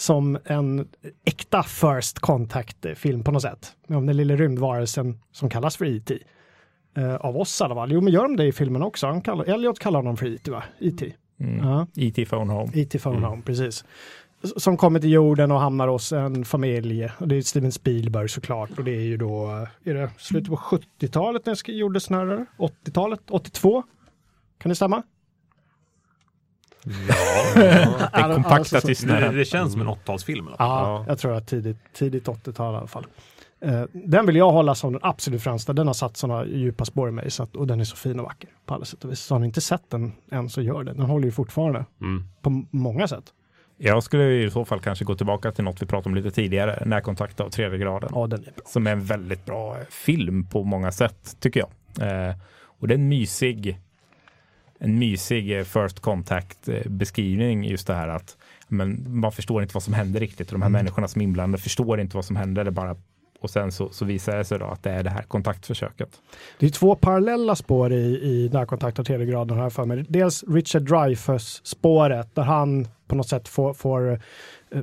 Som en äkta first contact-film på något sätt. Om den lilla rymdvarelsen som kallas för E.T. Eh, av oss i alla fall. Jo, men gör de det i filmen också? Han kallar, Elliot kallar honom för E.T. va? E.T. Mm. Ja, E.T. Phone Home. E.T. Phone Home, precis. Som kommer till jorden och hamnar hos en familj. Och det är Steven Spielberg såklart. Och det är ju då, är det slutet på 70-talet när det gjordes snarare? 80-talet? 82? Kan det stämma? Ja, [LAUGHS] Den Alltså, kompakta så- det, tystnaden. det känns som en 80-talsfilm. i alla fall. Ja, jag tror att tidigt, tidigt 80-tal i alla fall. Eh, den vill jag hålla som den absolut främsta. Den har satt sådana djupa spår i mig så att, och den är så fin och vacker på alla sätt och vis. Så har ni inte sett den än så gör det. Den håller ju fortfarande Mm. på många sätt. Jag skulle i så fall kanske gå tillbaka till något vi pratade om lite tidigare, Närkontakt av tredje graden. Ja, den är bra. Som är en väldigt bra film på många sätt, tycker jag. Eh, och det är en mysig, en mysig eh, first contact eh, beskrivning, just det här att men, man förstår inte vad som händer riktigt. Och de här Mm. människorna som är inblandade förstår inte vad som händer. Det bara, och sen så, så visar det sig då att det är det här kontaktförsöket. Det är två parallella spår i, i närkontakt och tredje graden jag för mig. Dels Richard Dreyfuss-spåret där han på något sätt får, får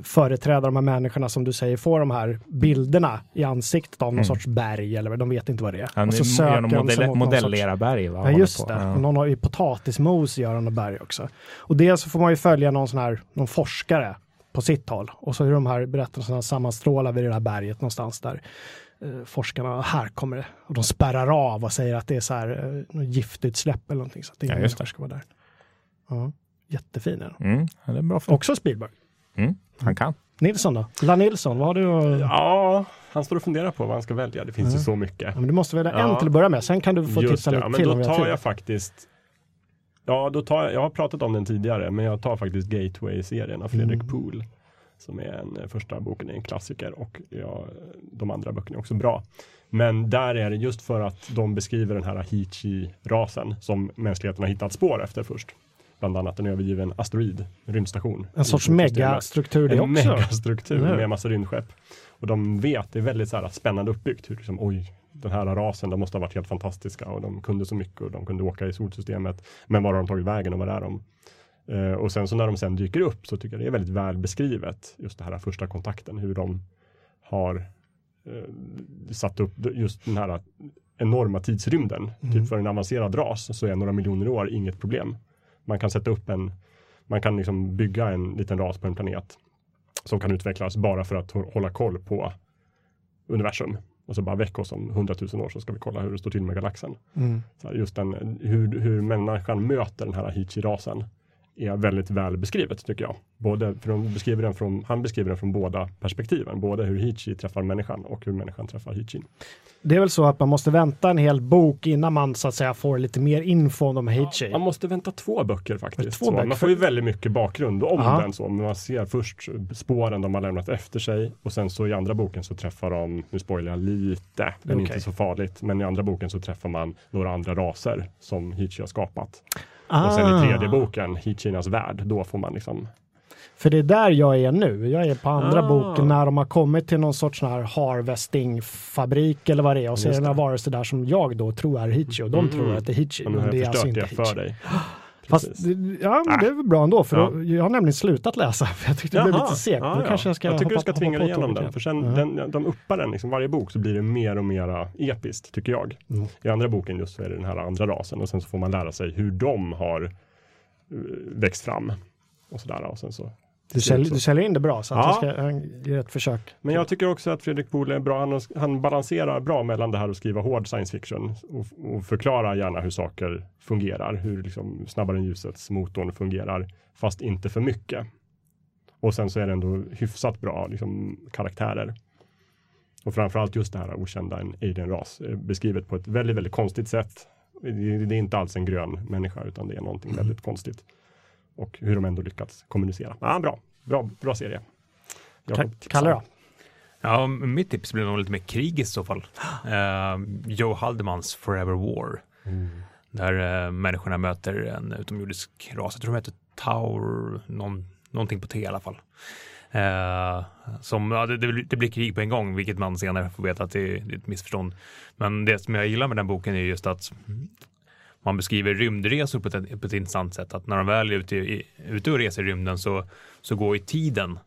företräda de här människorna som du säger, får de här bilderna i ansiktet av någon Mm. sorts berg eller de vet inte vad det är. Han och så söker de modell, någon sorts- modellera berg. Va? Ja just det, Ja. och någon har ju potatismos gör han och berg också. Och dels så får man ju följa någon sån här, någon forskare på sitt håll. Och så är de här berättelserna sammanstrålar vid det här berget någonstans där eh, forskarna, här kommer det. Och de spärrar av och säger att det är så här eh, giftutsläpp eller någonting. Så att ingen Ja, ska vara där. Ja, jättefin är den. Mm, ja, det är bra film. Också Spielberg. Mm, han kan. Nilsson då? La Nilsson, vad har du att... Ja. Ja, han står och funderar på vad han ska välja. Det finns ju Ja. så mycket. men du måste välja en Ja. till att börja med, sen kan du få Just tipsa det, lite ja, men till då tar jag faktiskt Ja, då tar jag, jag har pratat om den tidigare, men jag tar faktiskt Gateway-serien av Fredrik Mm. Poole. Som är en, eh, första boken är en klassiker och ja, de andra böckerna är också bra. Men där är det just för att de beskriver den här Hichi-rasen som mänskligheten har hittat spår efter först. Bland annat en övergiven asteroid, en rymdstation. En sorts megastruktur det En också. megastruktur Eller hur? med massa rymdskepp. Och de vet, det är väldigt så här spännande uppbyggt. Hur liksom, oj, den här rasen, de måste ha varit helt fantastiska och de kunde så mycket och de kunde åka i solsystemet. Men var har de tagit vägen och var är de? Eh, och sen så när de sen dyker upp så tycker jag det är väldigt väl beskrivet. Just det här första kontakten, hur de har eh, satt upp just den här enorma tidsrymden. Mm. Typ för en avancerad ras så är några miljoner år inget problem. Man kan sätta upp en, man kan liksom bygga en liten ras på en planet som kan utvecklas bara för att hå- hålla koll på universum. Och så bara väck oss om hundratusen år så ska vi kolla hur det står till med galaxen. Mm. Så just den, hur, hur människan möter den här Hichi-rasen är väldigt väl beskrivet tycker jag. Både, för de beskriver den från, han beskriver den från båda perspektiven, både hur Hichi träffar människan och hur människan träffar Hichin. Det är väl så att man måste vänta en hel bok innan man så att säga får lite mer info om Heichi. Man måste vänta två böcker faktiskt. Två så, böcker. Man får ju väldigt mycket bakgrund om Ja. den så, men man ser först spåren de har lämnat efter sig och sen så i andra boken så träffar de, nu spoilar jag lite, men Okej. inte så farligt, men i andra boken så träffar man några andra raser som Hichi har skapat. Ah, Och sen i tredje boken, Hichinas värld, då får man liksom För det är där jag är nu. Jag är på andra Ah. boken när de har kommit till någon sorts sån här harvestingfabrik eller vad det är och så är det några varelser där som jag då tror är Hichi och de Mm. tror att det är nu men har det är alltså inte det Hichi. [GASPS] [GASPS] Fast ja, men det är väl bra ändå för Ja. då, jag har nämligen slutat läsa [LAUGHS] för jag tyckte det blev Jaha, lite segt. ja, ja. kanske jag ska jag tycker hoppa, du ska tvinga dig igenom den, för sen Ja. den, de uppar den, liksom, varje bok så blir det mer och mer episkt, tycker jag. Mm. I andra boken just så är det den här andra rasen och sen så får man lära sig hur de har eh, växt fram. Och sådär. Och sen så. Du, säljer, du säljer in det bra så Ja. ska ge ett försök. Men jag tycker också att Fredrik Bohle är bra. Han, han balanserar bra mellan det här att skriva hård science fiction och, och förklara gärna hur saker fungerar. Hur liksom snabbare än ljusets motorn fungerar. Fast inte för mycket. Och sen så är det ändå hyfsat bra liksom, karaktärer. Och framförallt just det här okända, en alien-ras, är beskrivet på ett väldigt, väldigt konstigt sätt. Det, det är inte alls en grön människa, utan det är någonting väldigt konstigt. Och hur de ändå lyckats kommunicera. Ja, bra, bra, bra serie. Kalle då? Ja, mitt tips blir nog lite mer krig i så fall. Uh, [GASPS] Joe Haldemans Forever War. Där uh, människorna möter en utomjordisk ras. Jag tror de heter Taur, någon, någonting på T i alla fall. Eh, som, ja, det, det, blir- det blir krig på en gång, vilket man senare får veta att det, är- det är ett missförstånd. Men det som jag gillar med den boken är just att man beskriver rymdresor på ett, på ett intressant sätt. Att när de väl är ute, i, ute och reser i rymden så, så går ju tiden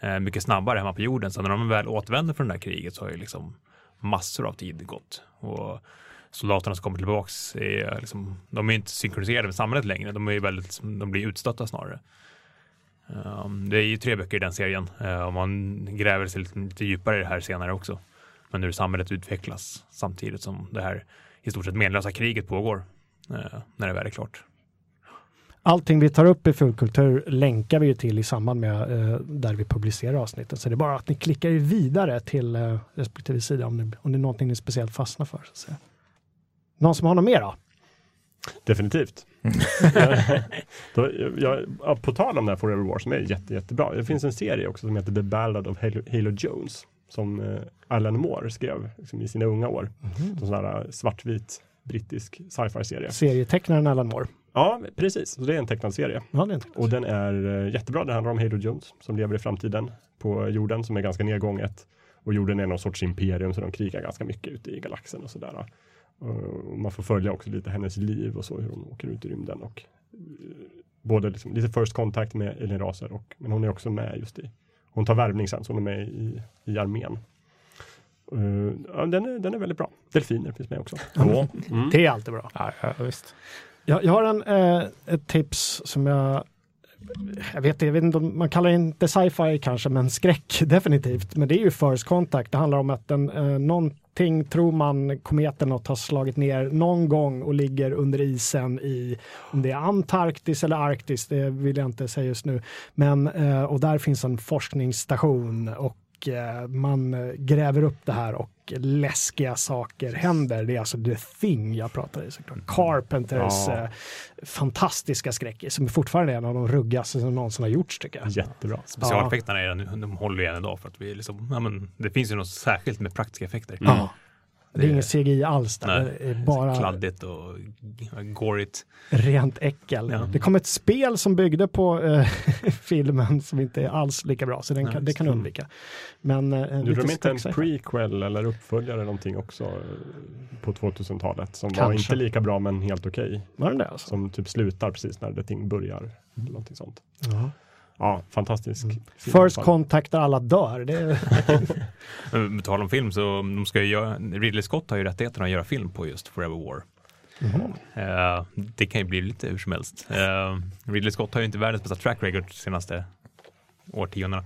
eh, mycket snabbare hemma på jorden. Så när de väl återvänder från det här kriget så har ju liksom massor av tid gått. Och soldaterna som kommer tillbaks är liksom, de är inte synkroniserade med samhället längre. De är ju väldigt, liksom, de blir utstötta snarare. Um, det är ju tre böcker i den serien ehm, uh, och man gräver sig lite, lite djupare i det här senare också. Men hur samhället utvecklas samtidigt som det här i stort sett menlösa kriget pågår när det väl är klart. Allting vi tar upp i Fulkultur länkar vi ju till i samband med eh, där vi publicerar avsnitten. Så det är bara att ni klickar vidare till eh, respektive sida om, ni, om det är någonting ni speciellt fastnar för. Så att säga. Någon som har något mer då? Definitivt. [LAUGHS] Då, jag, ja, på tal om det här Forever War som är jätte, jättebra. Det finns en serie också som heter The Ballad of Halo, Halo Jones. Som eh, Alan Moore skrev liksom, i sina unga år. En sån här eh, svartvit brittisk sci-fi-serie. Serietecknaren Alan Moore. Ja, precis. Så det är en tecknad serie. Ja, är inte Och den är eh, jättebra. Det handlar om Halo Jones som lever i framtiden på jorden som är ganska nedgånget. Och jorden är någon sorts imperium så de krigar ganska mycket ute i galaxen och sådär. Och man får följa också lite hennes liv och så hur hon åker ut i rymden och eh, både liksom, lite first contact med alienraser och men hon är också med just i hon tar värvning sen så hon är med i, i armén. Ja, den, är, den är väldigt bra. Delfiner finns med också. Ja, Mm. Det är alltid bra. ja, ja, visst. Jag, jag har en, eh, ett tips som jag jag vet, jag vet inte man kallar det inte sci-fi kanske, men skräck [LAUGHS] definitivt. Men det är ju First Contact. Det handlar om att en, eh, någonting tror man kometen något har slagit ner någon gång och ligger under isen i om det är Antarktis eller Arktis, det vill jag inte säga just nu. Men eh, och där finns en forskningsstation och eh, man eh, gräver upp det här och läskiga saker händer. Det är alltså The Thing jag pratar i såklart. Carpenters Ja. eh, fantastiska skräckis som fortfarande är en av de ruggigaste som någonsin har gjorts tycker jag. Jättebra. Specialeffekterna är, de håller ju än idag för att vi liksom, ja, men, det finns ju något särskilt med praktiska effekter. Ja. Det är ingen CGI alls där. Nej, det är bara Kladdigt och gorigt. rent äckel. Ja. Det kom ett spel som byggde på eh, [LAUGHS] filmen som inte är alls lika bra, så den Nej, kan, det kan det. undvika. Men eh, Gjorde de inte en prequel eller uppföljare eller någonting också eh, på 2000-talet som var Kanske. inte lika bra men helt okej. Var den det alltså? Som typ slutar precis när det ting börjar. Eller någonting sånt. Ja. Ja, fantastisk. Mm. First. Contact där alla dör. Det [LAUGHS] Men På tal om film så de ska göra, Ridley Scott har ju rättigheterna att göra film på just Forever War. Eh, det kan ju bli lite hur som helst. Eh, Ridley Scott har ju inte världens bästa track record senaste årtiondena.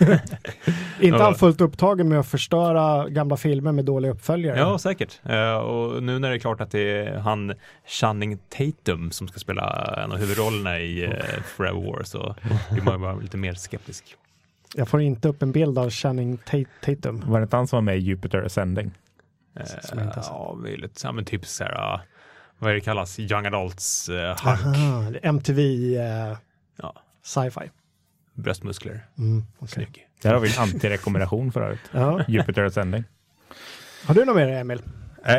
[LAUGHS] Inte han fullt upptagen med att förstöra gamla filmer med dåliga uppföljare. Ja, säkert. Eh, och nu när det är klart att det är han Channing Tatum som ska spela en av huvudrollerna i uh, Forever War så blir man bara lite mer skeptisk. Jag får inte upp en bild av Channing Ta- Tatum. Var det inte han som var med i Jupiter Ascending? Sett. ja, möjligt. Ja, men typ så här, uh, vad är det kallas, Young Adults uh, Aha, MTV eh, Ja. sci-fi. Bröstmuskler, Mm, okej. snygg. Där har vi en antirekommendation för övrigt. ja. Jupiter Ascending. Har du något mer Emil? Eh,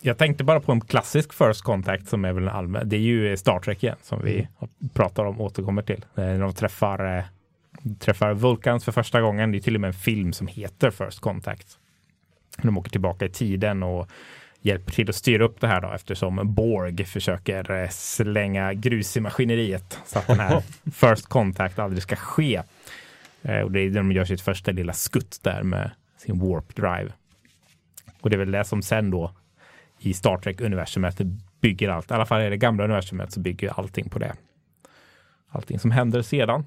jag tänkte bara på en klassisk First Contact som är väl en allmän. Det är ju Star Trek igen som vi pratar om återkommer till. När de träffar, eh, träffar Vulcans för första gången. Det är till och med en film som heter First Contact. De åker tillbaka i tiden och hjälper till att styra upp det här då eftersom Borg försöker eh, slänga grus i maskineriet så att den här [LAUGHS] First Contact aldrig ska ske. Eh, Och det är när de gör sitt första lilla skutt där med sin Warp Drive. Och det är väl det som sen då i Star Trek-universumet bygger allt. I alla fall i det gamla universumet så bygger allting på det. Allting som händer sedan.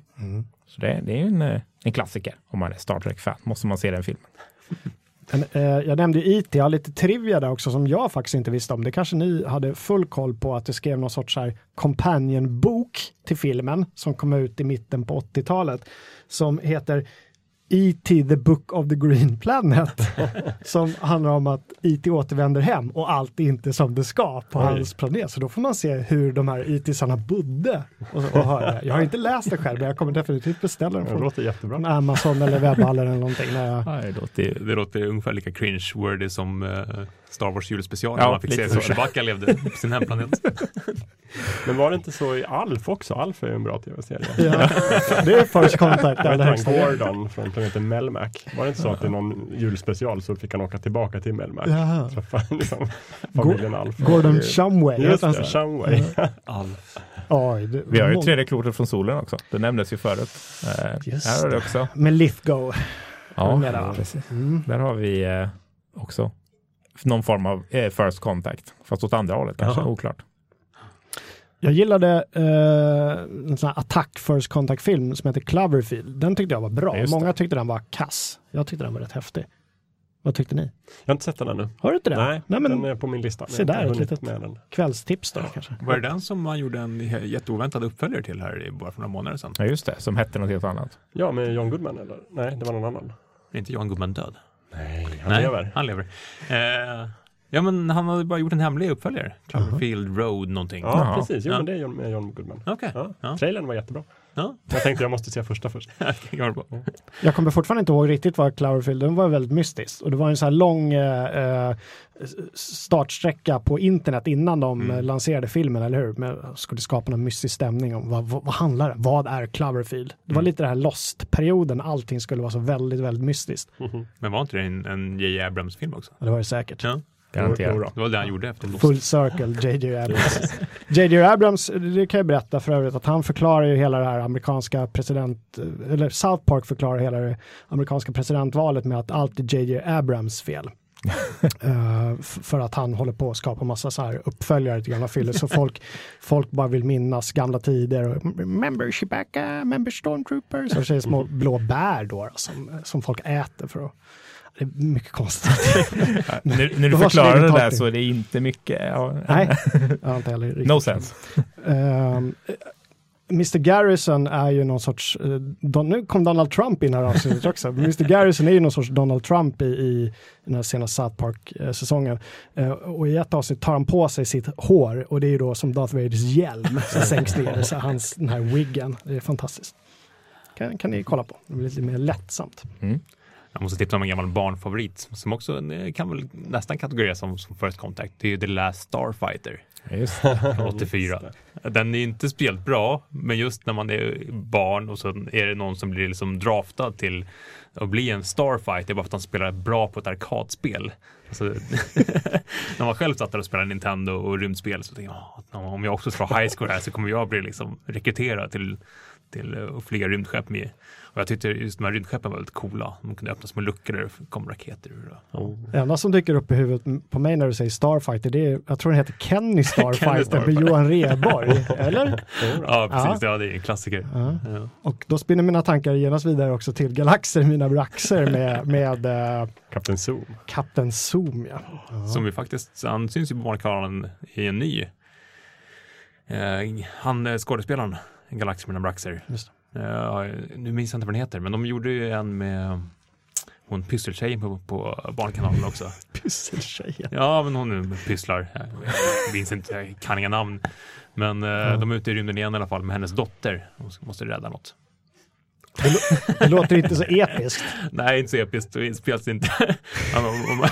Så det, det är en, eh, en klassiker om man är Star Trek-fan. Måste man se den filmen. Eh, jag nämnde IT, jag har lite trivia där också som jag faktiskt inte visste om. Det kanske ni hade full koll på att det skrev någon sorts här companion-bok till filmen som kom ut i mitten på 80-talet som heter E.T. the Book of the Green Planet. [LAUGHS] som handlar om att E.T. återvänder hem och allt är inte som det ska på Oj. hans planet. Så då får man se hur de här E.T.sarna bodde. Och, och höra. Jag har inte läst det själv men jag kommer definitivt beställa den Det från låter jättebra. från Amazon eller [LAUGHS] webbhallen eller någonting. När jag... Ja, det låter Det låter ungefär lika cringe-wordy som uh, Star Wars julspecial Ja, när man fick se hur. Chewbacca levde på sin hemplanet. [LAUGHS] [LAUGHS] Men var det inte så i Alf också? Alf är ju en bra tv-serie. Ja, [LAUGHS] det är First Contact. Högsta grad. Gordon från planeten Melmac. Var det inte så att i någon julspecial så fick han åka tillbaka till Melmac? Jaha. Träffa [LAUGHS] liksom, familjen Alf. Gordon Shumway. Just det? Shumway. Alf. Oj, det- Vi har ju tredje klotet från solen också. Det nämndes ju förut. Eh, Just här har det också. Med Lithgow. Ja, med där, va? precis. Mm. Där har vi eh, också någon form av eh, first contact. Fast åt andra hållet kanske, Jaha. oklart. Jag gillade eh, en sån här attack First Contact-film som heter Cloverfield. Den tyckte jag var bra. Ja. Många tyckte den var kass. Jag tyckte den var rätt häftig. Vad tyckte ni? Jag har inte sett den ännu. Har du inte det? Nej, Nej men den är på min lista. se där, ett litet- med den. kvällstips då kanske. Var det den som man gjorde en jätteoväntad uppföljare till här i bara för några månader sedan? Ja, just det. Som hette något helt annat. Ja, med John Goodman eller? Nej, det var någon annan. Är inte Jan Goodman död? Nej, han lever. Han lever. Eh, ja, men han hade bara gjort en hemlig uppföljare. Cloverfield Road någonting. Ja, Jaha. precis. Jo, Ja. men det är John, med John Goodman. Okej. Ja. Ja. Trailern var jättebra. Ja. Jag tänkte jag måste se första först. [LAUGHS] Jag kommer fortfarande inte ihåg riktigt vad Cloverfield, den var väldigt mystisk. Och det var en så här lång eh, eh, startsträcka på internet innan de Mm. eh, lanserade filmen, eller hur? Men skulle skapa någon mystisk stämning om vad, vad, vad handlar det? Vad är Cloverfield? Det var Mm. lite det här Lost-perioden, allting skulle vara så väldigt, väldigt mystiskt. Men var inte det en, en J.J. Abrams-film också? Och det var det säkert. Ja. Garanterat. Jo. Det var det han gjorde efter Lost. Full circle, JJ Abrams. JJ Abrams, det kan jag berätta för övrigt, att han förklarar ju hela det här amerikanska president, eller South Park förklarar hela det amerikanska presidentvalet med att allt är JJ Abrams fel. [LAUGHS] F- för att han håller på att skapa massa så här uppföljare till gamla filmer så folk, [LAUGHS] folk bara vill minnas gamla tider. och Remember Chewbacca, remember Stormtroopers. Och så är det små blå bär då, då som, som folk äter för att det är mycket konstigt. [LAUGHS] När, när du förklarar det där så är det inte mycket. Ja, Nej, jag har inte heller riktigt. No sense. Ehm, Mr Garrison är ju någon sorts, eh, Don, nu kom Donald Trump in här avsnittet också. [LAUGHS] Mr Garrison är ju någon sorts Donald Trump i, i den här senaste South Park-säsongen. och i ett avsnitt tar han på sig sitt hår och det är ju då som Darth Vaders hjälm som [LAUGHS] sänks ner, så hans, den här wiggen. Det är fantastiskt. Kan, kan ni kolla på, det blir lite mer lättsamt. Mm. Jag måste tipsa om en gammal barnfavorit som också eh, kan väl nästan kategoriseras som, som First Contact. Det är ju The Last Starfighter Just. [LAUGHS] från 84. Den är inte speciellt bra, men just när man är barn och så är det någon som blir liksom draftad till att bli en Starfighter bara för att han spelar bra på ett arkadspel. Alltså, [LAUGHS] när man själv satt där och spelade Nintendo och rymdspel så tänkte jag "Ah, om jag också ha high score här så kommer jag bli liksom rekryterad till till eh, att flyga rymdskepp med. Och jag tyckte just de här rymdskeppen var väldigt coola. De kunde öppna små luckor där det kom raketer ur. Oh. Det enda som dyker upp i huvudet på mig när du säger Starfighter, det är, jag tror den heter Kenny [LAUGHS] Starfighter med Starfighter. Johan Rheborg, [LAUGHS] eller? Ja, precis. Ja. det är en klassiker. Ja. Ja. Och då spinner mina tankar genast vidare också till Galaxer mina braxer med, med uh, Kapten Zoom. Kapten Zoom. Ja. Som vi faktiskt, han syns ju på Barnkanalen i en ny. Eh, han eh, skådespelaren, Galaxy med Braxer. Just Eh, nu minns jag inte vad den heter, men de gjorde ju en med hon pysseltjejen på, på Barnkanalen också. [LAUGHS] Pysseltjejen. Ja, men hon pysslar. Jag minns inte, jag kan inga namn. Men eh, de är ute i rymden igen i alla fall med hennes dotter. Hon måste rädda något. Det låter inte så episkt. Nej, inte så episkt. Det spelas inte. [LAUGHS] Om om man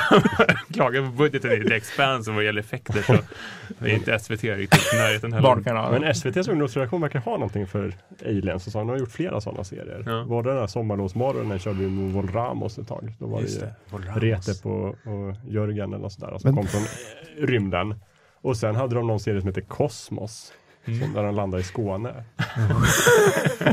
[LAUGHS] klagar på budgeten i The Expanse vad gäller effekter så är inte SVT riktigt i närheten heller. Men SVTs ungdomsredaktion verkar ha någonting för aliens och så. De har gjort flera sådana serier. Ja. Var det den här Sommarlovsmorgonen körde vi med Vol Ramos ett tag. Då var Just det det. ju Volramos. Retep och, och Jörgen eller något sådär. Som Men- kom från rymden. Och sen hade de någon serie som heter Kosmos. Som där de landar i Skåne. [LAUGHS]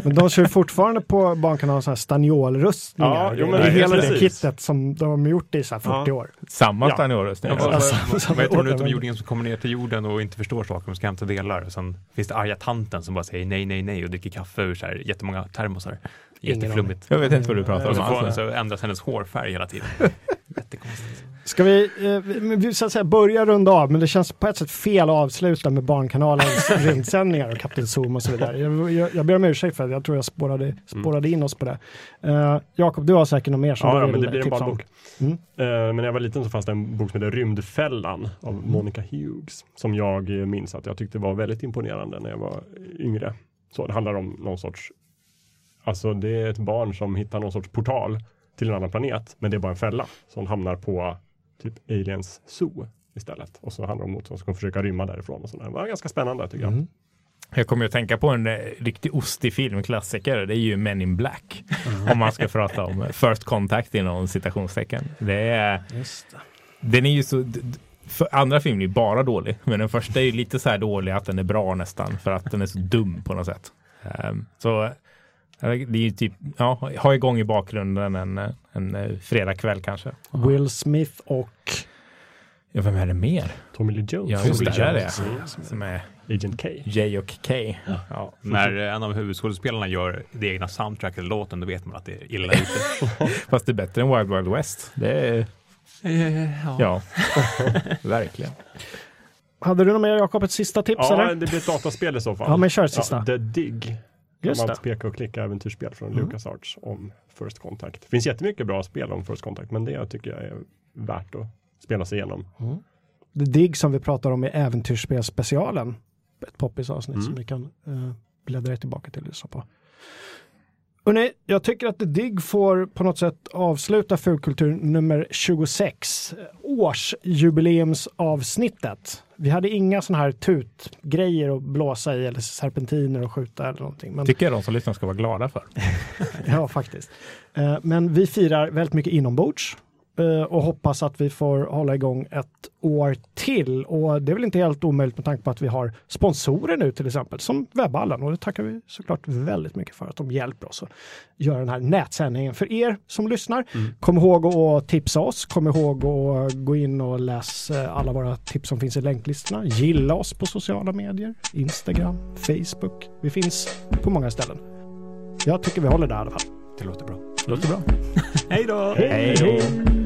Men de kör fortfarande på Barnkanalen så här staniolrustningar. Ja, jo, men det är det- hela det precis. kittet som de har gjort i så här 40 Ja. år. Samma Ja. staniolröstning. Ja, Alltså, [LAUGHS] vad, heter hon utomjordingen som kommer ner till jorden och inte förstår saker och ska hämta delar? Sen finns det arga tanten som bara säger nej, nej, nej och dricker kaffe ur så här jättemånga termosar. Jätteflummigt. Jag vet inte vad du pratar Och om. så, får, Alltså. så ändras hennes hårfärg hela tiden. [LAUGHS] Jättekonstigt. Ska vi, eh, vi- så att säga, börja runda av, men det känns på ett sätt fel att avsluta med Barnkanalens [LAUGHS] rymdsändningar och Kapten Zoom och så vidare. Jag, jag, jag ber om ursäkt för att jag tror jag spårade, spårade in oss på det. Uh, Jakob, du har säkert något mer som Ja, du ja, vill men det blir en barnbok. Mm. Eh, Men när jag var liten så fanns det en bok som heter Rymdfällan av Monica Hughes. Som jag eh, minns att jag tyckte var väldigt imponerande när jag var yngre. Så det handlar om någon sorts, alltså det är ett barn som hittar någon sorts portal till en annan planet. Men det är bara en fälla. Så hon hamnar på typ Aliens Zoo istället. Och så handlar det om som ska försöka rymma därifrån. Och sådär. Det var ganska spännande tycker jag. Mm. Jag kommer att tänka på en eh, riktig ostig filmklassiker. Det är ju Men in Black. Om man ska prata om First Contact inom citationstecken. Det är, Just det. den är ju så... andra filmer är bara dålig, men den första är ju lite så här dålig att den är bra nästan för att den är så dum på något sätt. Ehm, så det är ju typ, ja, ha igång i bakgrunden en, eh, en eh, fredagkväll kanske. Will Smith och Ja, vem är det mer? Tommy Lee Jones. Ja, just det, Tommy det är det. Jones. Som är Agent K. J och K. Ja. När eh, en av huvudskådespelarna gör det egna soundtracket eller låten, då vet man att det är illa [LAUGHS] ute. Fast det är bättre än Wild Wild West. Det är, ja. ja, [LAUGHS] verkligen. Hade du något mer Jakob, ett sista tips Ja, eller? det blir ett dataspel i så fall. Ja, men kör sista. Ja, The Dig. Just gammalt det. peka och klicka äventyrsspel från Mm. LucasArts om First Contact. Det finns jättemycket bra spel om First Contact, men det tycker jag är värt att spela sig igenom. The Dig som vi pratar om i Äventyrsspelspecialen. Ett poppis avsnitt Mm. som ni kan uh, bläddra tillbaka till och lyssna på. Hörrni, jag tycker att The Dig får på något sätt avsluta Fulkultur nummer 26, årsjubileumsavsnittet. Vi hade inga sådana här tutgrejer att blåsa i eller serpentiner och skjuta eller någonting. Men, Tycker jag de som lyssnar ska vara glada för. [LAUGHS] ja, faktiskt. Eh, Men vi firar väldigt mycket inombords och hoppas att vi får hålla igång ett år till. Och det är väl inte helt omöjligt med tanke på att vi har sponsorer nu till exempel, som Webhallen. Och det tackar vi såklart väldigt mycket för att de hjälper oss att göra den här nätsändningen. För er som lyssnar, kom ihåg att tipsa oss. Kom ihåg att gå in och läsa eh, alla våra tips som finns i länklistorna. Gilla oss på sociala medier, Instagram, Facebook. Vi finns på många ställen. Jag tycker vi håller där i alla fall. Det låter bra. Låter bra. [LAUGHS] Hej då! Hej då!